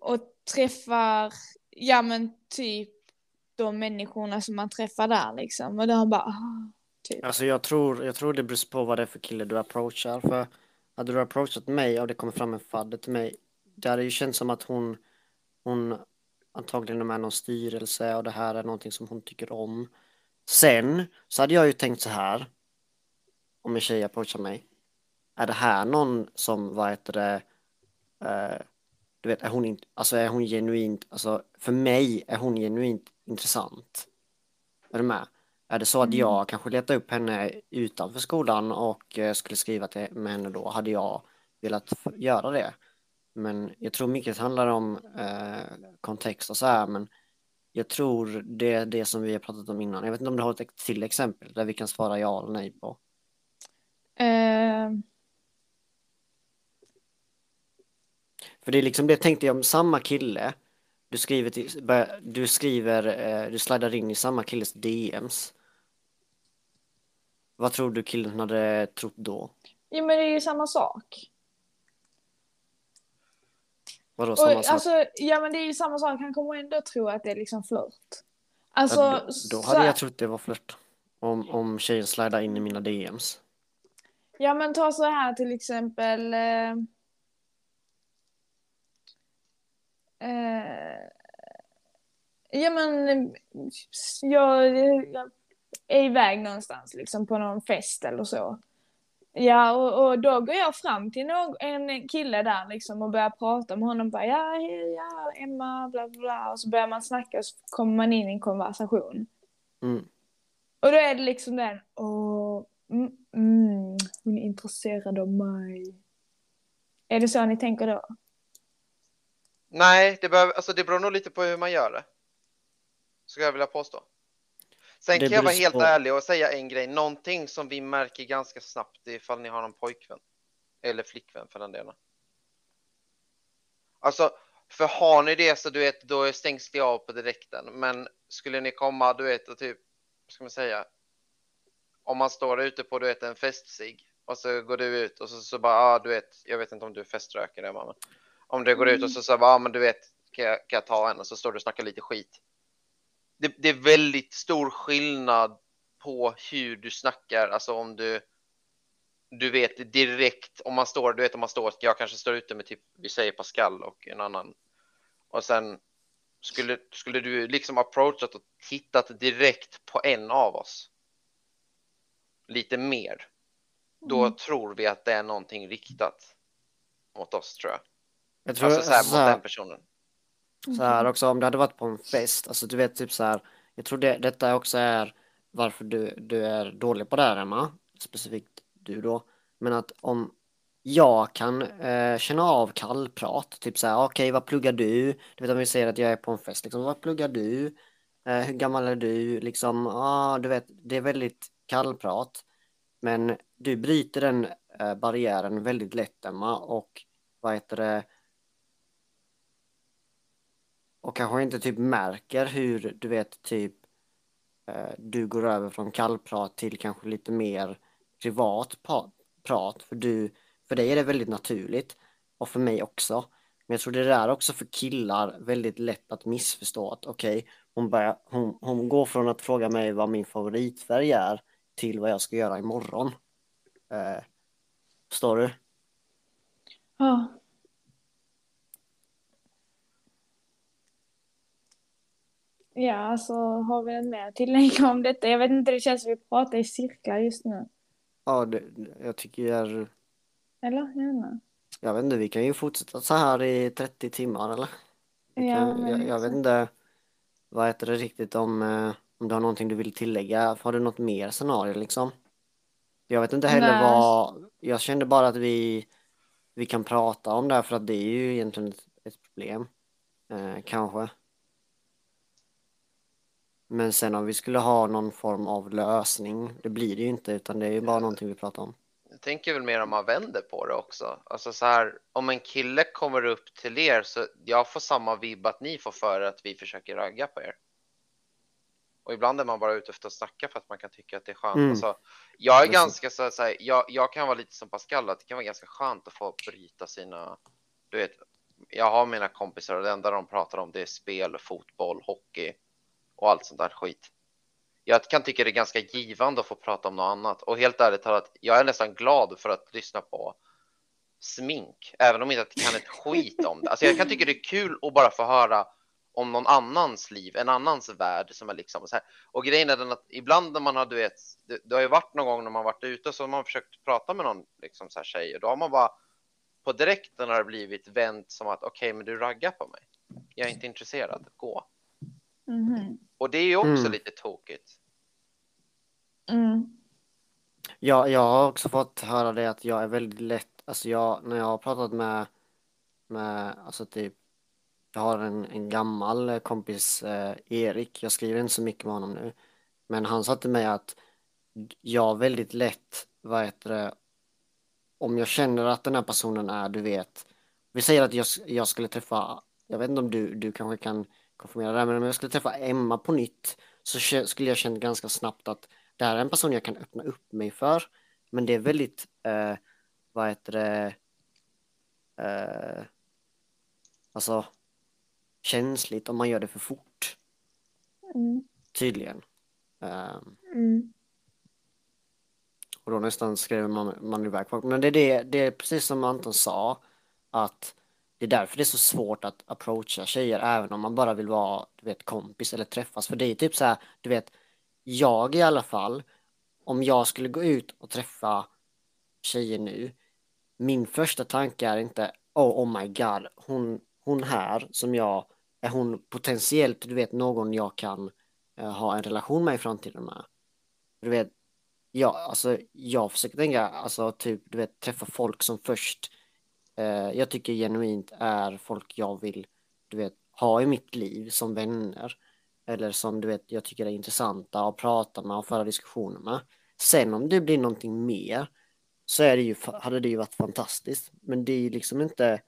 och träffar, ja men typ de människorna som man träffar där liksom. Och då bara, ah, typ. Alltså jag tror, jag tror det beror på vad det är för kille du approachar. För hade du approachat mig och det kommer fram en fadder till mig. Det hade ju känts som att hon, hon antagligen är med någon styrelse och det här är någonting som hon tycker om. Sen så hade jag ju tänkt så här. Om en tjej approachar mig. Är det här någon som, vad heter det, eh, du vet, är hon inte, alltså är hon genuint, alltså för mig är hon genuint intressant. Är du med? Är det så att Mm. jag kanske letar upp henne utanför skolan och eh, skulle skriva till med henne då, hade jag velat göra det. Men jag tror mycket handlar om eh, kontext och så här, men jag tror det är det som vi har pratat om innan. Jag vet inte om du har ett till exempel där vi kan svara ja eller nej på. Eh, För det är liksom det tänkte jag om samma kille. Du skriver, till, du skriver, eh, du sladdar in i samma killes DMs. Vad tror du killen hade trott då? jo men det är ju samma sak. Vadå Och, samma sak? alltså, ja men det är ju samma sak, han kommer ändå tro att det är liksom flört. Alltså, Ja, då, då så hade här- jag trott det var flört. Om, om tjejen sladdar in i mina DMs. Ja men ta så här till exempel. Eh, eh, ja men jag, jag är iväg någonstans liksom på någon fest eller så. Ja och, och då går jag fram till någon, en kille där liksom och börjar prata med honom. Bara, ja, hej, ja, Emma, bla bla bla. Och så börjar man snacka och så kommer man in i en konversation. Mm. Och då är det liksom den, åh, mm, mm, hon är intresserad av mig. Är det så ni tänker då? Nej, det, behöver, alltså det beror nog lite på hur man gör det. Skulle jag vilja påstå. Sen Det kan jag vara helt på- ärlig och säga en grej. Någonting som vi märker ganska snabbt ifall ni har någon pojkvän. Eller flickvän för den delen. Alltså, för har ni det så du vet, då stängs det av på direkten. Men skulle ni komma, du vet, och typ, ska man säga? Om man står ute på, du vet, en festsig och så går du ut och så, så bara, ah, du vet, jag vet inte om du feströker det, men om du går ut och så så bara, ah, men du vet, kan jag, kan jag ta en? Och så står du och snackar lite skit. Det, det är väldigt stor skillnad på hur du snackar, alltså om du du vet direkt om man står, du vet om man står, jag kanske står ute med typ, vi säger Pascal och en annan och sen skulle, skulle du liksom approachat och tittat direkt på en av oss lite mer, då Mm. tror vi att det är någonting riktat mot oss tror jag. Jag tror Alltså så här, så mot här, den personen. så här också om det hade varit på en fest, alltså du vet typ så här, jag tror det, detta också är varför du, du är dålig på det här Emma, specifikt du då, men att om jag kan eh, känna av kallprat, typ så här, okej vad pluggar du? Du vet om vi säger att jag är på en fest, liksom, vad pluggar du? Eh, hur gammal är du? Liksom, ah, du vet, det är väldigt kallprat. Men du bryter den eh, barriären väldigt lätt Emma och vad heter det och kanske inte typ märker hur du vet typ eh, du går över från kallprat till kanske lite mer privat prat för du för dig är det väldigt naturligt och för mig också. Men jag tror det är också för killar väldigt lätt att missförstå att okej, okay, hon, hon, hon går från att fråga mig vad min favoritfärg är till vad jag ska göra imorgon. Eh, förstår du? Ja. Ja, alltså har vi en mer tillägg om detta? Jag vet inte, det känns som vi pratar i cirklar just nu. Ja, det, jag tycker... Eller? Jag vet inte. Jag vet inte, vi kan ju fortsätta så här i 30 timmar eller? Kan, ja, jag, jag vet inte vad heter det riktigt om, eh, om du har någonting du vill tillägga. Har du något mer scenario liksom? Jag vet inte heller Nej. vad, jag kände bara att vi, vi kan prata om det här för att det är ju egentligen ett, ett problem. Eh, kanske. Men sen om vi skulle ha någon form av lösning, det blir det ju inte utan det är ju bara någonting vi pratar om. Jag tänker väl mer om man vänder på det också. Alltså så här, om en kille kommer upp till er så jag får samma vibb att ni får för att vi försöker ragga på er. Och ibland är man bara ute efter att snacka för att man kan tycka att det är skönt. Mm. Alltså, jag är ganska så, så här, jag, jag kan vara lite som Pascal, att det kan vara ganska skönt att få bryta sina, du vet, jag har mina kompisar och det enda de pratar om det är spel, fotboll, hockey och allt sånt där skit. Jag kan tycka det är ganska givande att få prata om något annat och helt ärligt talat, jag är nästan glad för att lyssna på smink, även om jag inte kan ett skit om det. Alltså jag kan tycka det är kul att bara få höra om någon annans liv, en annans värld som är liksom så här. Och grejen är den att ibland när man har, du vet, det, det har ju varit någon gång när man varit ute så har man försökt prata med någon liksom så här tjej och då har man bara på direkten har det blivit vänt som att okej, okay, men du raggar på mig. Jag är inte intresserad, gå. Mm. Och det är ju också mm. lite tokigt. Mm. Ja, jag har också fått höra det att jag är väldigt lätt, alltså jag, när jag har pratat med, med alltså typ jag har en, en gammal eh, kompis, eh, Erik, jag skriver inte så mycket med honom nu. Men han sa till mig att jag väldigt lätt, vad heter det, om jag känner att den här personen är, du vet, vi säger att jag, jag skulle träffa, jag vet inte om du, du kanske kan konfirmera det, här men om jag skulle träffa Emma på nytt så skulle jag känna ganska snabbt att det här är en person jag kan öppna upp mig för. Men det är väldigt, eh, vad heter det, eh, alltså känsligt om man gör det för fort. Mm. Tydligen. Um, mm. Och då nästan skrev man, man iväg folk. Men det är, det, det är precis som Anton sa, att det är därför det är så svårt att approacha tjejer även om man bara vill vara du vet, kompis eller träffas. För det är typ så här, du vet, jag i alla fall, om jag skulle gå ut och träffa tjejer nu, min första tanke är inte oh, oh my god, hon, hon här som jag är hon potentiellt, du vet, någon jag kan uh, ha en relation med i framtiden med? Du vet, ja, alltså jag försöker tänka, alltså typ, du vet, träffa folk som först uh, jag tycker genuint är folk jag vill, du vet, ha i mitt liv som vänner. Eller som du vet, jag tycker är intressanta att prata med och föra diskussioner med. Sen om det blir någonting mer så är det ju, hade det ju varit fantastiskt. Men det är ju liksom inte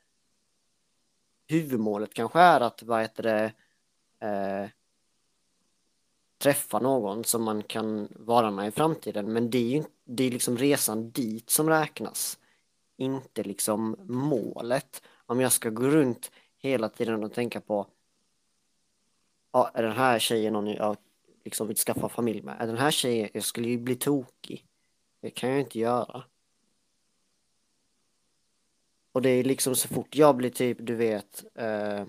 huvudmålet kanske är att vad heter det, eh, träffa någon som man kan vara med i framtiden. Men det är ju det är liksom resan dit som räknas. Inte liksom målet. Om jag ska gå runt hela tiden och tänka på ja, är den här tjejen någon jag liksom vill skaffa familj med? Är den här tjejen, jag skulle ju bli tokig. Det kan jag inte göra. Och det är liksom så fort jag blir typ, du vet, eh,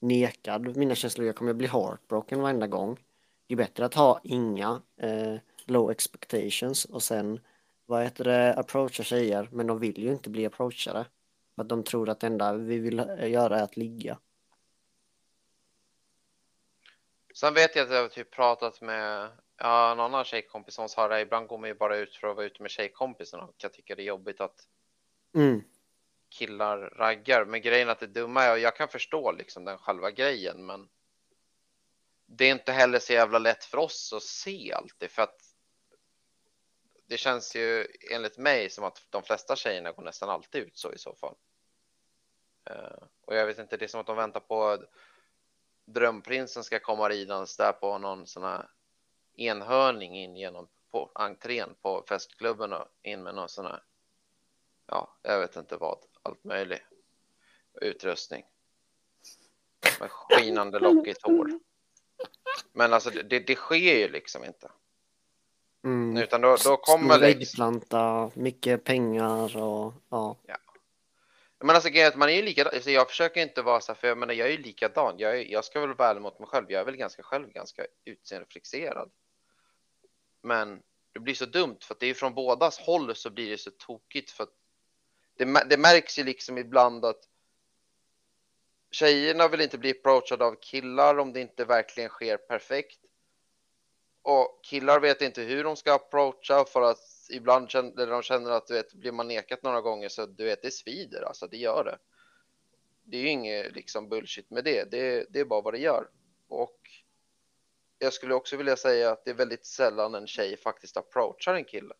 nekad mina känslor, jag kommer bli heartbroken varenda gång. Det är bättre att ha inga eh, low expectations och sen, vad heter det, approacha tjejer, men de vill ju inte bli approachade. För att de tror att det enda vi vill eh, göra är att ligga. Sen vet jag att jag har typ pratat med ja, en annan tjejkompis som sa det. Ibland går man ju bara ut för att vara ute med tjejkompisarna och jag tycker det är jobbigt att mm. killar raggar. Men grejen att det dumma är, och jag kan förstå liksom den själva grejen, men det är inte heller så jävla lätt för oss att se alltid för att det känns ju enligt mig som att de flesta tjejerna går nästan alltid ut så i så fall. Eh, och jag vet inte, det är som att de väntar på drömprinsen ska komma ridandes där på någon sån här enhörning in genom på entrén på festklubben och in med någon sån här. Ja, jag vet inte vad, allt möjligt utrustning. Med skinande lockigt hår. Men alltså det, det sker ju liksom inte. Mm. Utan då, då kommer liksom... Äggplanta, mycket pengar och ja. ja. Men alltså grejen man är ju likadan. Alltså, jag försöker inte vara så här, för jag menar, jag är ju likadan. Jag, är, jag ska väl vara ärlig mot mig själv. Jag är väl ganska själv ganska utseendefixerad. Men det blir så dumt för att det är från bådas håll så blir det så tokigt för att det, det märks ju liksom ibland att tjejerna vill inte bli approachade av killar om det inte verkligen sker perfekt. Och killar vet inte hur de ska approacha för att ibland känner de känner att du vet, blir man nekat några gånger så du vet, det svider alltså, det gör det. Det är ju inget liksom bullshit med det. det, det är bara vad det gör. Och jag skulle också vilja säga att det är väldigt sällan en tjej faktiskt approachar en kille.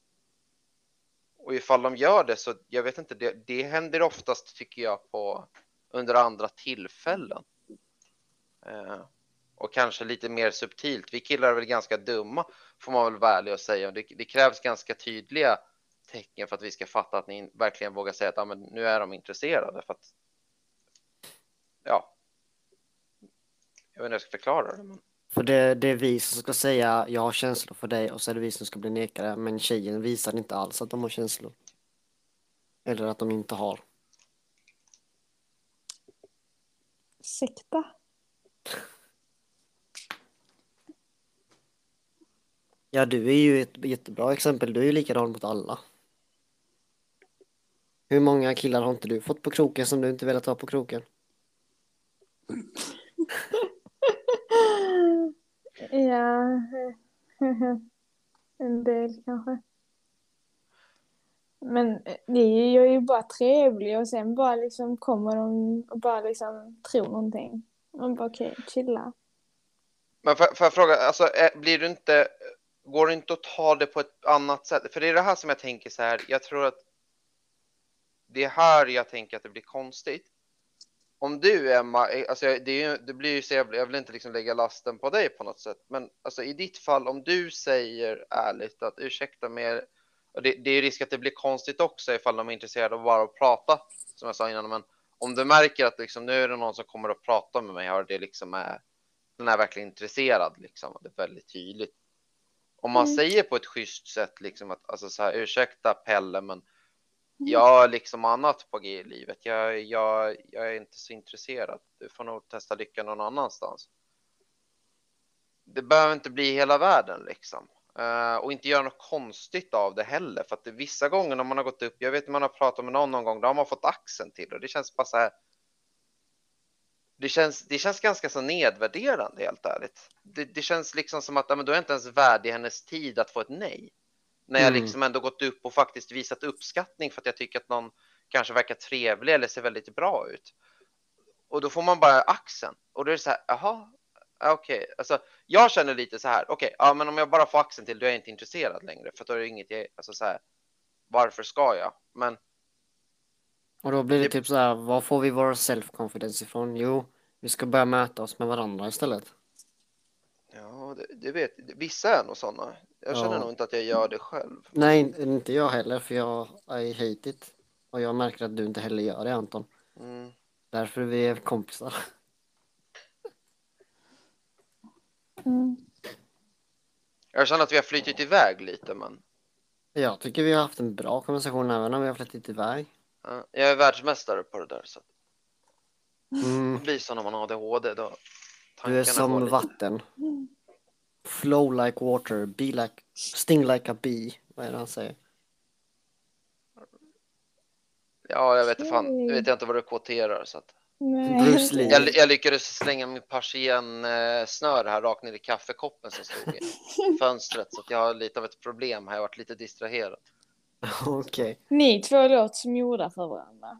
Och ifall de gör det så, jag vet inte, det, det händer oftast tycker jag på under andra tillfällen. Eh, och kanske lite mer subtilt. Vi killar är väl ganska dumma, får man väl vara ärlig och säga. Det, det, krävs ganska tydliga tecken för att vi ska fatta att ni verkligen vågar säga att ah, men nu är de intresserade. För att, ja, jag vet inte hur jag ska förklara det. Men... För det, det är vi som ska säga jag har känslor för dig och så är det vi som ska bli nekade. Men tjejen visar inte alls att de har känslor. Eller att de inte har. Ursäkta? Ja, du är ju ett jättebra exempel. Du är ju likadan mot alla. Hur många killar har inte du fått på kroken som du inte velat ha på kroken? (laughs) ja, (laughs) en del kanske. Men eh, det är ju bara trevlig och sen bara liksom kommer de och bara liksom tror någonting. Man bara okej, okay, chilla. Men får, får jag fråga, alltså eh, blir du inte, går det inte att ta det på ett annat sätt? För det är det här som jag tänker så här, jag tror att det är här jag tänker att det blir konstigt. Om du Emma, alltså det, ju, det blir ju så jag, jag vill inte liksom lägga lasten på dig på något sätt, men alltså i ditt fall om du säger ärligt att ursäkta mig och det, det är risk att det blir konstigt också ifall de är intresserade av bara att prata, som jag sa innan. Men om du märker att liksom, nu är det någon som kommer att prata med mig och det liksom är, den är verkligen intresserad, liksom, det är väldigt tydligt. Om man mm. säger på ett schysst sätt, liksom att alltså så här, ursäkta Pelle, men jag har liksom annat på G i livet. Jag, jag, jag är inte så intresserad. Du får nog testa lyckan någon annanstans. Det behöver inte bli hela världen liksom. Uh, och inte göra något konstigt av det heller. För att det, vissa gånger när man har gått upp, jag vet att man har pratat med någon någon gång, då har man fått axeln till och det känns bara så här. Det känns, det känns ganska så nedvärderande helt ärligt. Det, det känns liksom som att ja, men då är inte ens värdig hennes tid att få ett nej. När jag mm. liksom ändå gått upp och faktiskt visat uppskattning för att jag tycker att någon kanske verkar trevlig eller ser väldigt bra ut. Och då får man bara axeln och då är det så här, jaha, Okej, okay. alltså jag känner lite så här. Okej, okay, ja, men om jag bara får axeln till, då är jag inte intresserad längre, för då är det inget jag, alltså så här. Varför ska jag? Men. Och då blir det, det... typ så här, var får vi vår self-confidence ifrån? Jo, vi ska börja mäta oss med varandra istället. Ja, det, det vet vissa är nog sådana. Jag känner ja. nog inte att jag gör det själv. Nej, inte jag heller, för jag I hate it. Och jag märker att du inte heller gör det, Anton. Mm. Därför är vi kompisar. Mm. Jag känner att vi har flyttit iväg lite, men. Jag tycker vi har haft en bra konversation även om vi har flyttit iväg. Ja, jag är världsmästare på det där. Så. Mm. Det blir så när man har ADHD. Då du är som vatten. Flow like water, be like, sting like a bee. Vad är det han säger? Ja, jag vet inte fan. Jag vet inte vad du kvoterar så att. Bruce Lee. Jag, jag lyckades slänga min persien-snör här rakt ner i kaffekoppen som stod i (laughs) fönstret. Så jag har lite av ett problem här. Jag har varit lite distraherad. (laughs) Okej. Okay. Ni två låter som gjorda för varandra.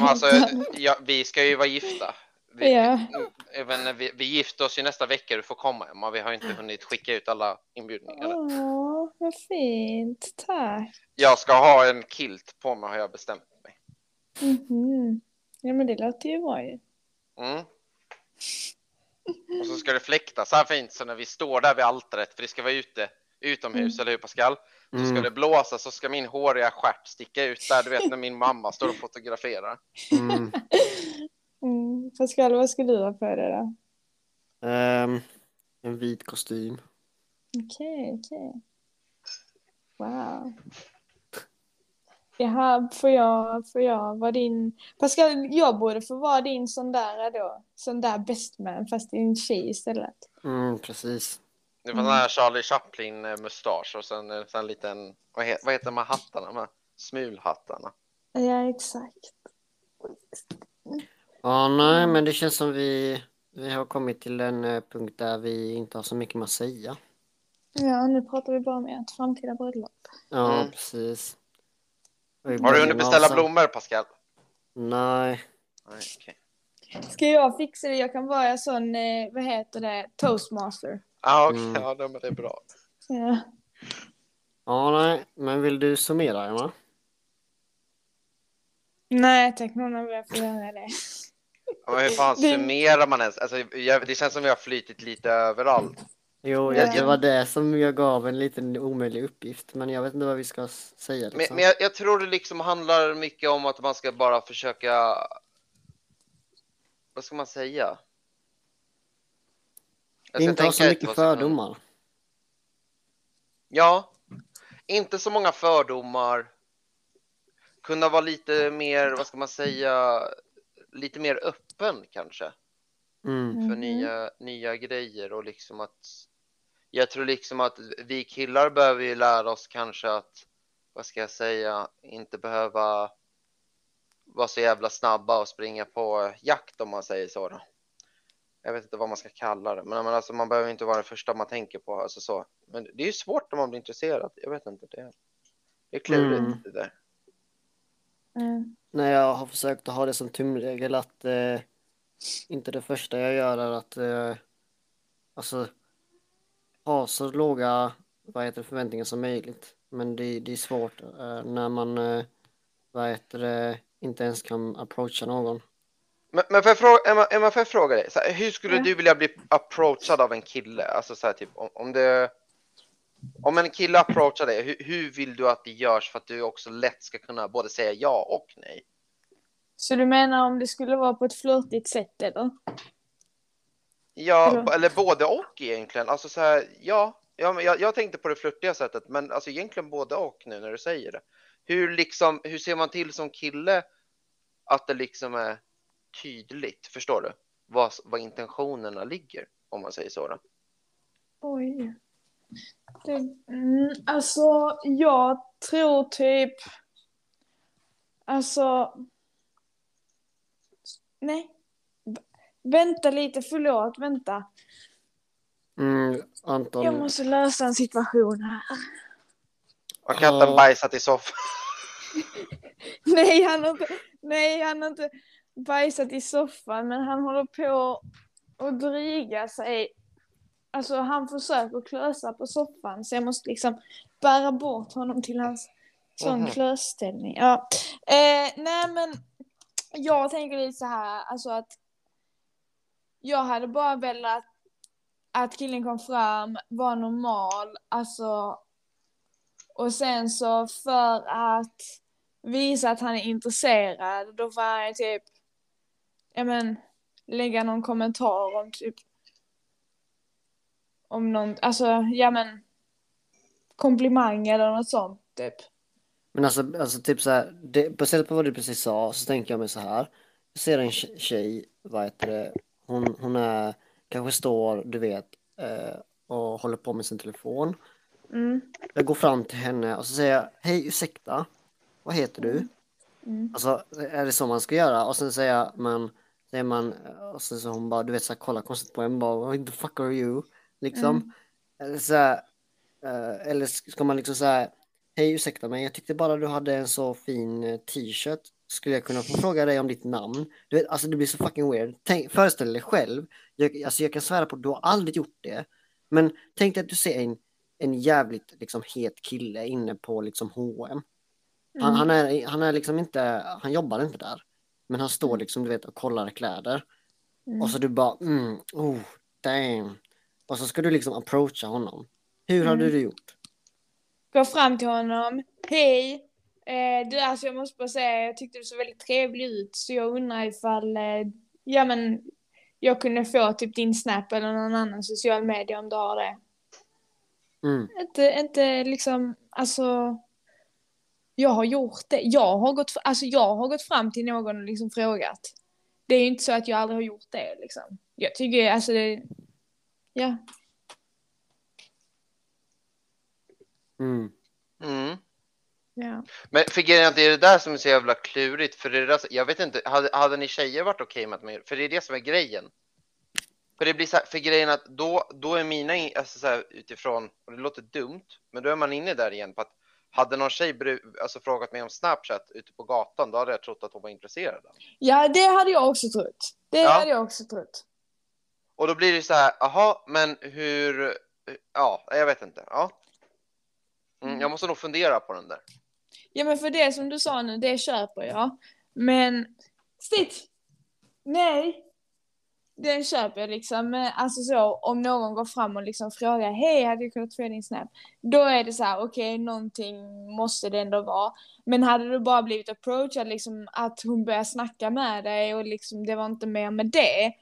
alltså, ja, vi ska ju vara gifta. Vi, jag vet inte, vi, vi gifter oss ju nästa vecka, du får komma Emma. Vi har inte hunnit skicka ut alla inbjudningar. Åh, vad fint. Tack. Jag ska ha en kilt på mig har jag bestämt mig. Mhm. Ja, men det låter ju bra ju. Mm. Och så ska det fläkta så här fint så när vi står där vid altaret, för det ska vara ute, utomhus, Mm. eller hur Pascal? Så ska Mm. det blåsa så ska min håriga stjärt sticka ut där, du vet när min mamma står och fotograferar. Mm. (laughs) Mm. Pascal, vad ska du ha på dig då? Ehm, en vit kostym. Okej, okej. Wow. Jaha, får jag, får jag vara din... Pascal, jag borde få vara din sån där då. Sån där best man, fast din tjej istället. Mm, precis. Det var den här Charlie Chaplin-mustasch och sen en sån liten, vad heter, vad heter de här hattarna? De här smulhattarna. Ja, exakt. Ja, nej, men det känns som vi, vi har kommit till en eh, punkt där vi inte har så mycket mer att säga. Ja, nu pratar vi bara om ert framtida bröllop. Ja, Mm. precis. Och i Har du början hunnit av beställa sam- blommor Pascal? Nej. Nej, okej. Ska jag fixa det? Jag kan vara sån, eh, vad heter det, toastmaster. Ah, okej, Mm. ja, men det är bra. Ja. Ja, nej, men vill du summera, Emma? Nej, tack någon av er får göra det. Men hur fan summerar man ens? Alltså, jag, det känns som vi har flytit lite överallt. Jo, Ja. jag, det var det som jag gav en liten omöjlig uppgift, men jag vet inte vad vi ska säga. Men, Liksom. men jag, jag tror det liksom handlar mycket om att man ska bara försöka... Vad ska man säga? Jag ska inte ha så mycket fördomar. Ja, inte så många fördomar. Kunna vara lite mer, vad ska man säga, lite mer öppen kanske Mm. för Mhm. nya, nya grejer och liksom att jag tror liksom att vi killar behöver ju lära oss kanske att, vad ska jag säga, inte behöva vara så jävla snabba och springa på jakt om man säger så. Då. Jag vet inte vad man ska kalla det, men, men alltså, man behöver inte vara det första man tänker på. Alltså så. Men det är ju svårt om man blir intresserad. Jag vet inte, det, det är klurigt Mm. det där. Mm. När jag har försökt att ha det som tumregel att eh, inte det första jag gör är att eh, alltså ha så låga vad heter det, förväntningar som möjligt. Men det, det är svårt eh, när man eh, vad heter det, inte ens kan approacha någon. Men, men får jag fråga, Emma, Emma, får jag fråga dig, så här, hur skulle Ja. du vilja bli approachad av en kille? Alltså så här, typ om, om det om en kille approachar dig, hur, hur vill du att det görs för att du också lätt ska kunna både säga ja och nej? Så du menar om det skulle vara på ett flörtigt sätt eller? Ja, Eller- både och egentligen. Alltså så här, ja, ja jag, jag tänkte på det flörtiga sättet, men alltså egentligen både och nu när du säger det. Hur liksom, hur ser man till som kille att det liksom är tydligt, förstår du? Vad, vad intentionerna ligger, om man säger så då. Oj. Det, mm, alltså, jag tror typ... Alltså... Nej. V- Vänta lite, förlåt, vänta. Mm, Anton, Jag måste lösa en situation här. Har katten Ja. bajsat i soffan? (laughs) Nej, han har inte, nej, han har inte bajsat i soffan, men han håller på att dryga sig. Alltså han försöker klösa på soffan, så jag måste liksom bära bort honom till hans sån Mhm. klösställning. Ja. Eh, nej, men jag tänker lite så här, alltså att jag hade bara velat att killen kom fram, var normal, alltså och sen så för att visa att han är intresserad, då får han typ, ja men, lägga någon kommentar om typ, om någon, alltså, ja men, komplimang eller något sånt typ. Men alltså, alltså typ så här, det, baserat på vad du precis sa så tänker jag mig så här. Jag ser en tje- tjej, vad heter det, hon, hon är, kanske står, du vet, eh, och håller på med sin telefon. Mm. Jag går fram till henne och så säger jag, hej ursäkta, vad heter du? Mm. Alltså, är det så man ska göra? Och sen säger man, säger man, och sen så hon bara, du vet så här, kollar konstigt på en bara, what the fuck are you? Liksom. Mm. Så här, eh, eller ska man liksom säga, hej ursäkta mig, jag tyckte bara du hade en så fin eh, t-shirt. skulle jag kunna få fråga dig om ditt namn? Du vet, alltså det blir så fucking weird. Tänk, föreställ dig själv, jag, alltså jag kan svära på att du har aldrig gjort det. Men tänk dig att du ser en, en jävligt liksom het kille inne på liksom H&M. Han, Mm. han, är, han är liksom inte, han jobbar inte där. Men han står liksom du vet och kollar kläder. Mm. Och så du bara, mm, oh, damn. Och så ska du liksom approacha honom. Hur hade Mm. du gjort? Gå fram till honom. Hej! Eh, du, alltså jag måste bara säga, jag tyckte du såg väldigt trevlig ut. Så jag undrar ifall, eh, ja men, jag kunde få typ din Snap eller någon annan social media om du har det. Mm. Inte, inte liksom, alltså. Jag har gjort det. Jag har gått, alltså jag har gått fram till någon och liksom frågat. Det är ju inte så att jag aldrig har gjort det liksom. Jag tycker alltså det, ja. Mm. Mm. ja. Men för grejen är att det är det där som är så jävla klurigt. För det är det där, jag vet inte, hade, hade ni tjejer varit okej med att man gör För det är det som är grejen. För det blir så här, för grejen att då, då är mina, in- alltså så här, utifrån, och det låter dumt, men då är man inne där igen på att hade någon tjej alltså, frågat mig om Snapchat ute på gatan, då hade jag trott att hon var intresserad. ja, det hade jag också trott. Det Ja. hade jag också trott. Och då blir det så här, aha, men hur, ja, jag vet inte. Ja. Mm, jag måste nog fundera på den där. Ja men för det som du sa nu, det köper jag. Men, sitt! Nej! Den köper jag liksom. Men alltså så, om någon går fram och liksom frågar hej, hade jag kunnat få din snap? Då är det så här, okej, någonting måste det ändå vara. Men hade du bara blivit approachad, liksom att hon börjar snacka med dig och liksom det var inte mer med det,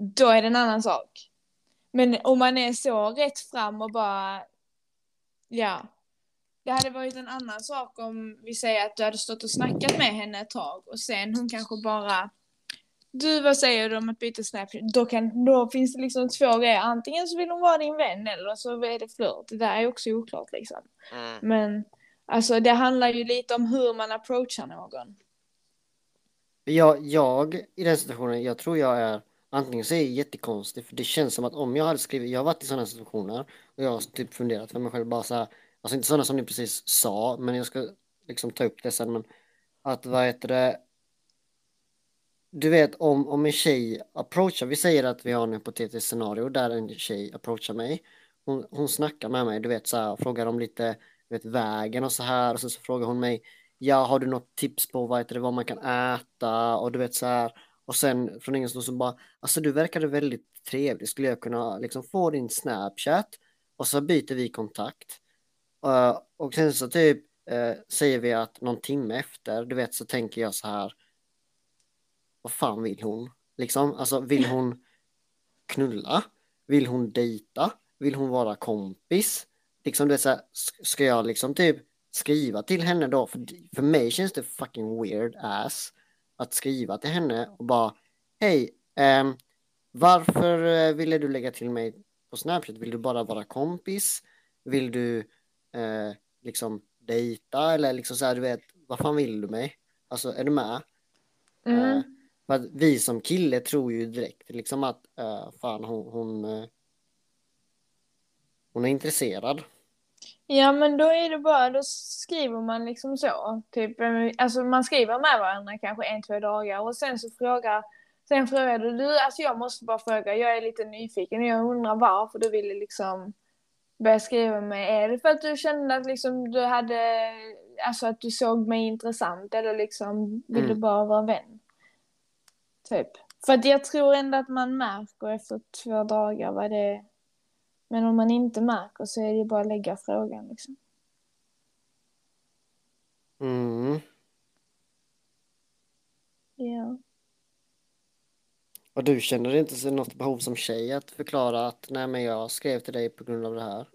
då är det en annan sak. Men om man är så rätt fram och bara, ja. Det hade varit en annan sak om vi säger att du hade stått och snackat med henne ett tag och sen hon kanske bara Du vad säger du om att byta Snapchat? Då, kan, då finns det liksom två grejer. Antingen så vill hon vara din vän eller så är det flört. Det där är också oklart liksom. Mm. Men alltså det handlar ju lite om hur man approachar någon. Jag, jag i den situationen, jag tror jag är antingen så är jag jättekonstig för det känns som att om jag hade skrivit, jag har varit i sådana situationer och jag har typ funderat för mig själv bara så här, alltså inte sådana som ni precis sa, men jag ska liksom ta upp det sen, men att vad heter det, du vet om, om en tjej approachar, vi säger att vi har en hypotetisk scenario där en tjej approachar mig, hon, hon snackar med mig, du vet så här, frågar om lite, du vet vägen och så här och så, så frågar hon mig ja, har du något tips på vad, heter det, vad man kan äta och du vet så här. Och sen från ingenstans så bara, alltså du verkade väldigt trevlig, skulle jag kunna liksom få din Snapchat? Och så byter vi kontakt. Uh, och sen så typ uh, säger vi att någon timme efter, du vet så tänker jag så här, vad fan vill hon? Liksom, alltså vill hon knulla? Vill hon dejta? Vill hon vara kompis? Liksom du vet så här, ska jag liksom typ skriva till henne då? För, för mig känns det fucking weird ass att skriva till henne och bara hej, ehm, varför eh, ville du lägga till mig på Snapchat? Vill du bara vara kompis? Vill du eh, liksom dejta eller liksom så här, du vet, vad fan vill du mig? Alltså, är du med? Mm. Eh, för att vi som kille tror ju direkt liksom att eh, fan hon, hon, eh, hon är intresserad. Ja men då är det bara, då skriver man liksom så. Typ, eh, alltså man skriver med varandra kanske en, två dagar och sen så frågar Sen frågade du, alltså jag måste bara fråga, jag är lite nyfiken och jag undrar varför du ville liksom börja skriva med. Är det för att du kände att liksom du hade, alltså att du såg mig intressant eller liksom vill du Mm. bara vara vän? Typ. För att jag tror ändå att man märker efter två dagar vad det. Men om man inte märker så är det ju bara att lägga frågan liksom. Mm. Ja. Och du känner inte så något behov som tjej att förklara att nej men jag skrev till dig på grund av det här?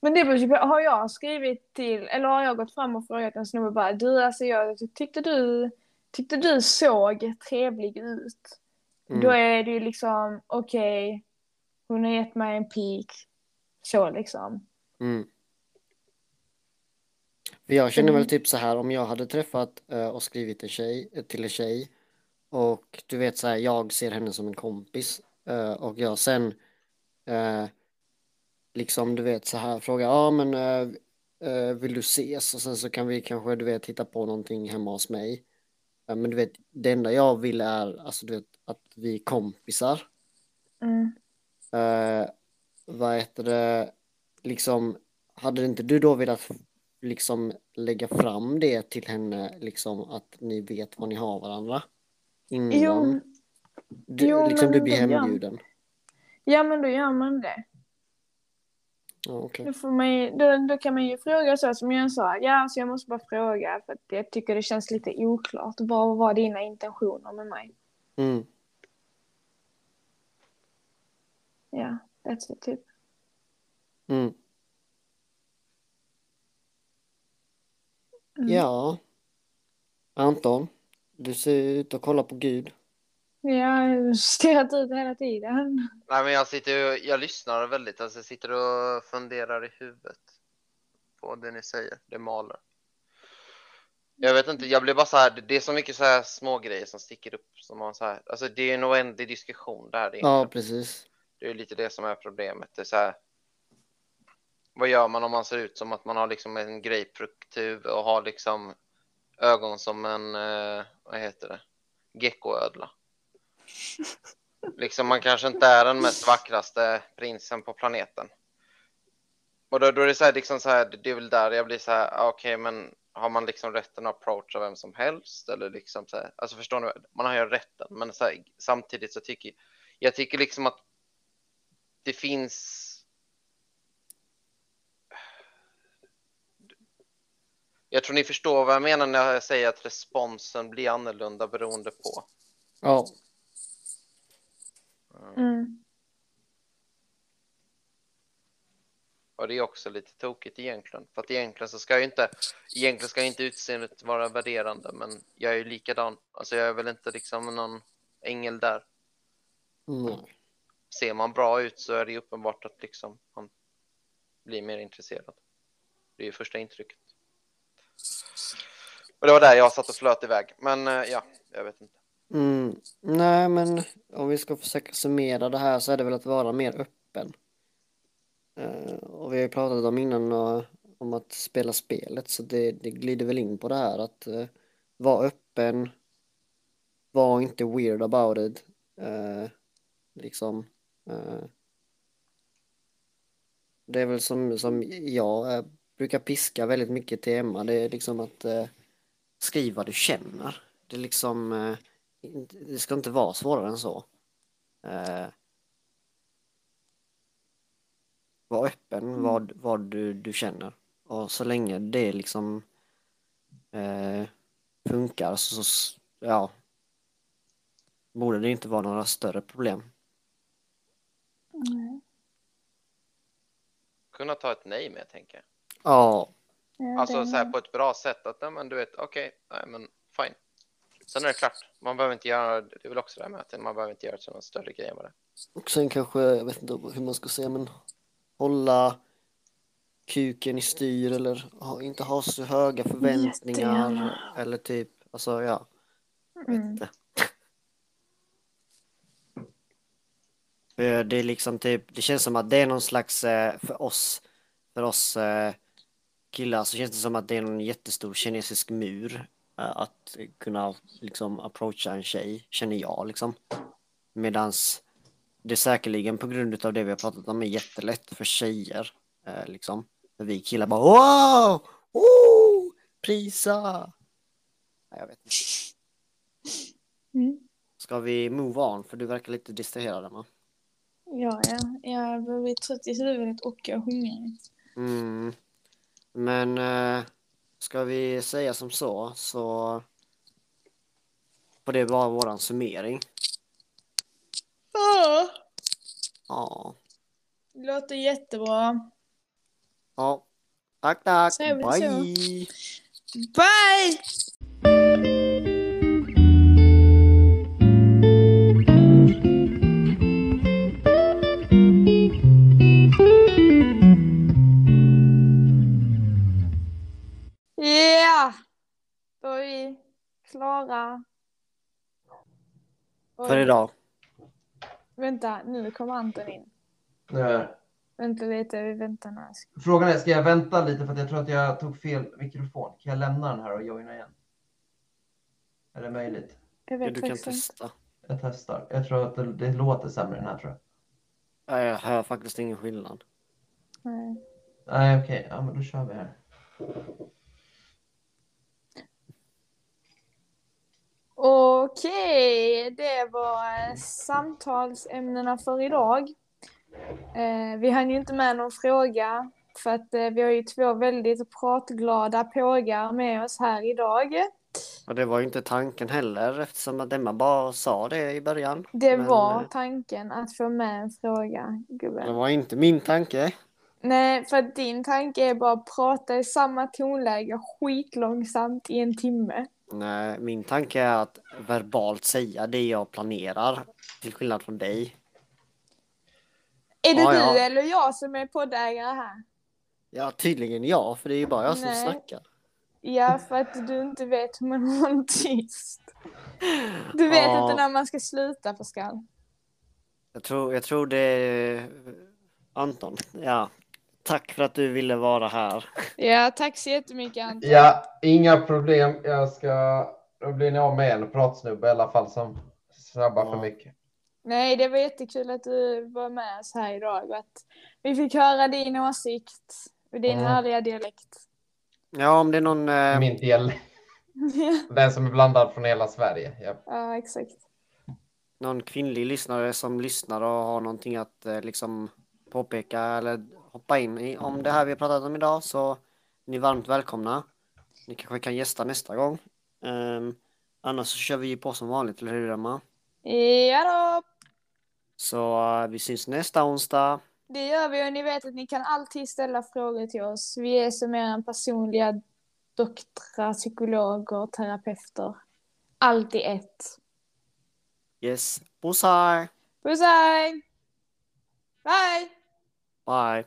Men det beror ju på, har jag skrivit till, eller har jag gått fram och frågat en snubbe bara du alltså jag tyckte du, tyckte du såg trevlig ut. Mm. Då är det ju liksom okej, hon har gett mig en pik. Så liksom. Mm. Jag känner Mm. väl typ så här om jag hade träffat eh, och skrivit en tjej, eh, till en tjej och du vet så här jag ser henne som en kompis eh, och jag sen liksom du vet så här frågar ja men vill du ses och sen så kan vi kanske du vet hitta på någonting hemma hos mig. Men du vet, det enda jag vill är alltså du vet att vi är kompisar. Mm. Eh, vad heter det, liksom, hade inte du då velat liksom lägga fram det till henne, liksom att ni vet vad ni har varandra? Innan Jo, du, jo, liksom men du blir hembjuden? ja men då gör man det. Okej. Då, får man ju, då, då kan man ju fråga så som jag sa. Ja, så jag måste bara fråga för att jag tycker det känns lite oklart. Vad var dina intentioner med mig? Mm. Ja, that's it typ. Mm. Mm. Ja. Anton, du ser ut att kolla på Gud. Ja, jag har stirrat ut hela tiden. Nej, men jag sitter och, jag lyssnar väldigt, alltså jag sitter och funderar i huvudet på det ni säger, det maler. Jag vet inte, jag blir bara så här, det- är så mycket så här små grejer som sticker upp som man så här, alltså det är en oändlig diskussion där. Ja, precis det är lite det som är problemet. Det är så här, vad gör man om man ser ut som att man har liksom en grapefrukthuvud och har liksom ögon som en, eh, vad heter det, geckoödla? Liksom man kanske inte är den mest vackraste prinsen på planeten. Och då, då är det så här, liksom så här, det är väl där jag blir så här, okej, okej, men har man liksom rätten att approacha vem som helst eller liksom så här, alltså förstår ni, man har ju rätten, men så här, samtidigt så tycker jag tycker liksom att det finns Jag tror ni förstår vad jag menar när jag säger att responsen blir annorlunda beroende på. Ja, Mm. Och det är också lite tokigt egentligen. För att egentligen så ska ju inte, egentligen ska inte utseendet vara värderande, men jag är ju likadan. Alltså jag är väl inte liksom någon ängel där. nej. Ser man bra ut så är det ju uppenbart att liksom man blir mer intresserad. Det är ju första intrycket. Och det var där jag satt och flöt iväg. Men eh, ja, jag vet inte. Mm. Nej, men om vi ska försöka summera det här så är det väl att vara mer öppen. Eh, och vi har ju pratat om innan och, om att spela spelet så det, det glider väl in på det här att uh, vara öppen, var inte weird about it. Uh, liksom eh, det är väl som, som jag eh, brukar piska väldigt mycket tema. Det är liksom att uh, skriva vad du känner. Det är liksom eh, det ska inte vara svårare än så. Eh, var öppen vad, vad du, du känner. Och så länge det liksom eh, funkar så, så ja, borde det inte vara några större problem. Mm. Kunna ta ett nej med, tänker jag. Ja, Alltså så här på ett bra sätt att, nej, men du vet, okej, nej men fine. Sen är det klart, man behöver inte göra, det är väl också det här med att man behöver inte göra någon större grej med det. och sen kanske, jag vet inte hur man ska säga, men hålla kuken i styr eller ha, inte ha så höga förväntningar Jättegärna. eller typ, alltså ja, jag vet Mm. inte. Eh, Det är liksom typ, det känns som att det är någon slags, eh, för oss, för oss eh, killar så känns det som att det är någon jättestor kinesisk mur att kunna liksom approacha en tjej, känner jag liksom. Medans det säkerligen på grund av det vi har pratat om är jättelätt för tjejer liksom. För vi killar bara wow! Oh! Prisa! Nej, jag vet inte. Mm. Ska vi move on? För du verkar lite distraherad Emma. Ja, ja. Jag börjar bli trött i huvudet och jag är hungrig. Mm. Men eh, ska vi säga som så så får det vara våran summering. Ja. Ja. Det låter jättebra. Ja. Tack, tack. Det så. Bye. Bye! Klara. Oj, För idag. Vänta, nu kommer Anton in. Nej. Vänta lite, vi väntar några sekunder. Frågan är, ska jag vänta lite för att jag tror att jag tog fel mikrofon? Kan jag lämna den här och joina igen? Är det möjligt? Jag Ja, vet du kan inte. testa. Jag testar. Jag tror att det, det låter sämre den här tror jag. Ja, Jag hör faktiskt ingen skillnad. Nej. Nej, okej. Ja, men då kör vi här. Okej, det var eh, samtalsämnena för idag. Eh, vi hann ju inte med någon fråga för att eh, vi har ju två väldigt pratglada pågar med oss här idag. Och det var ju inte tanken heller eftersom att Emma bara sa det i början. Det Men, var tanken att få med en fråga, Det gubben. var inte min tanke. Nej, för att din tanke är bara att prata i samma tonläge skitlångsamt i en timme. Nej, min tanke är att verbalt säga det jag planerar. Till skillnad från dig. Är det Ja, du ja. eller jag som är poddägare här? Ja, tydligen ja, för det är ju bara jag som Nej. snackar. Ja, för att du inte vet hur man håller (laughs) tyst. Du vet Ja. inte när man ska sluta Pascal. Jag tror, jag tror det är Anton. Ja, tack för att du ville vara här. Ja, tack så jättemycket Anton. Ja, inga problem. Jag ska... Då blir ni av med en pratsnubbe i alla fall som snabbar för Ja. mycket. Nej, det var jättekul att du var med oss här idag att vi fick höra din åsikt och din Mm. härliga dialekt. Ja, om det är någon... Eh, Min del. (laughs) Den som är blandad från hela Sverige. Ja. ja, exakt. någon kvinnlig lyssnare som lyssnar och har någonting att eh, liksom påpeka eller hoppa in i om det här vi har pratat om idag så är ni varmt välkomna. Ni kanske kan gästa nästa gång. Ehm, annars så kör vi på som vanligt, eller hur Emma? Ja då, Så eh, vi syns nästa onsdag. det gör vi och ni vet att ni kan alltid ställa frågor till oss. Vi är som er personliga doktrar, psykologer, terapeuter. Allt i ett. Yes, pussar! Puss hej! Bye! Bye!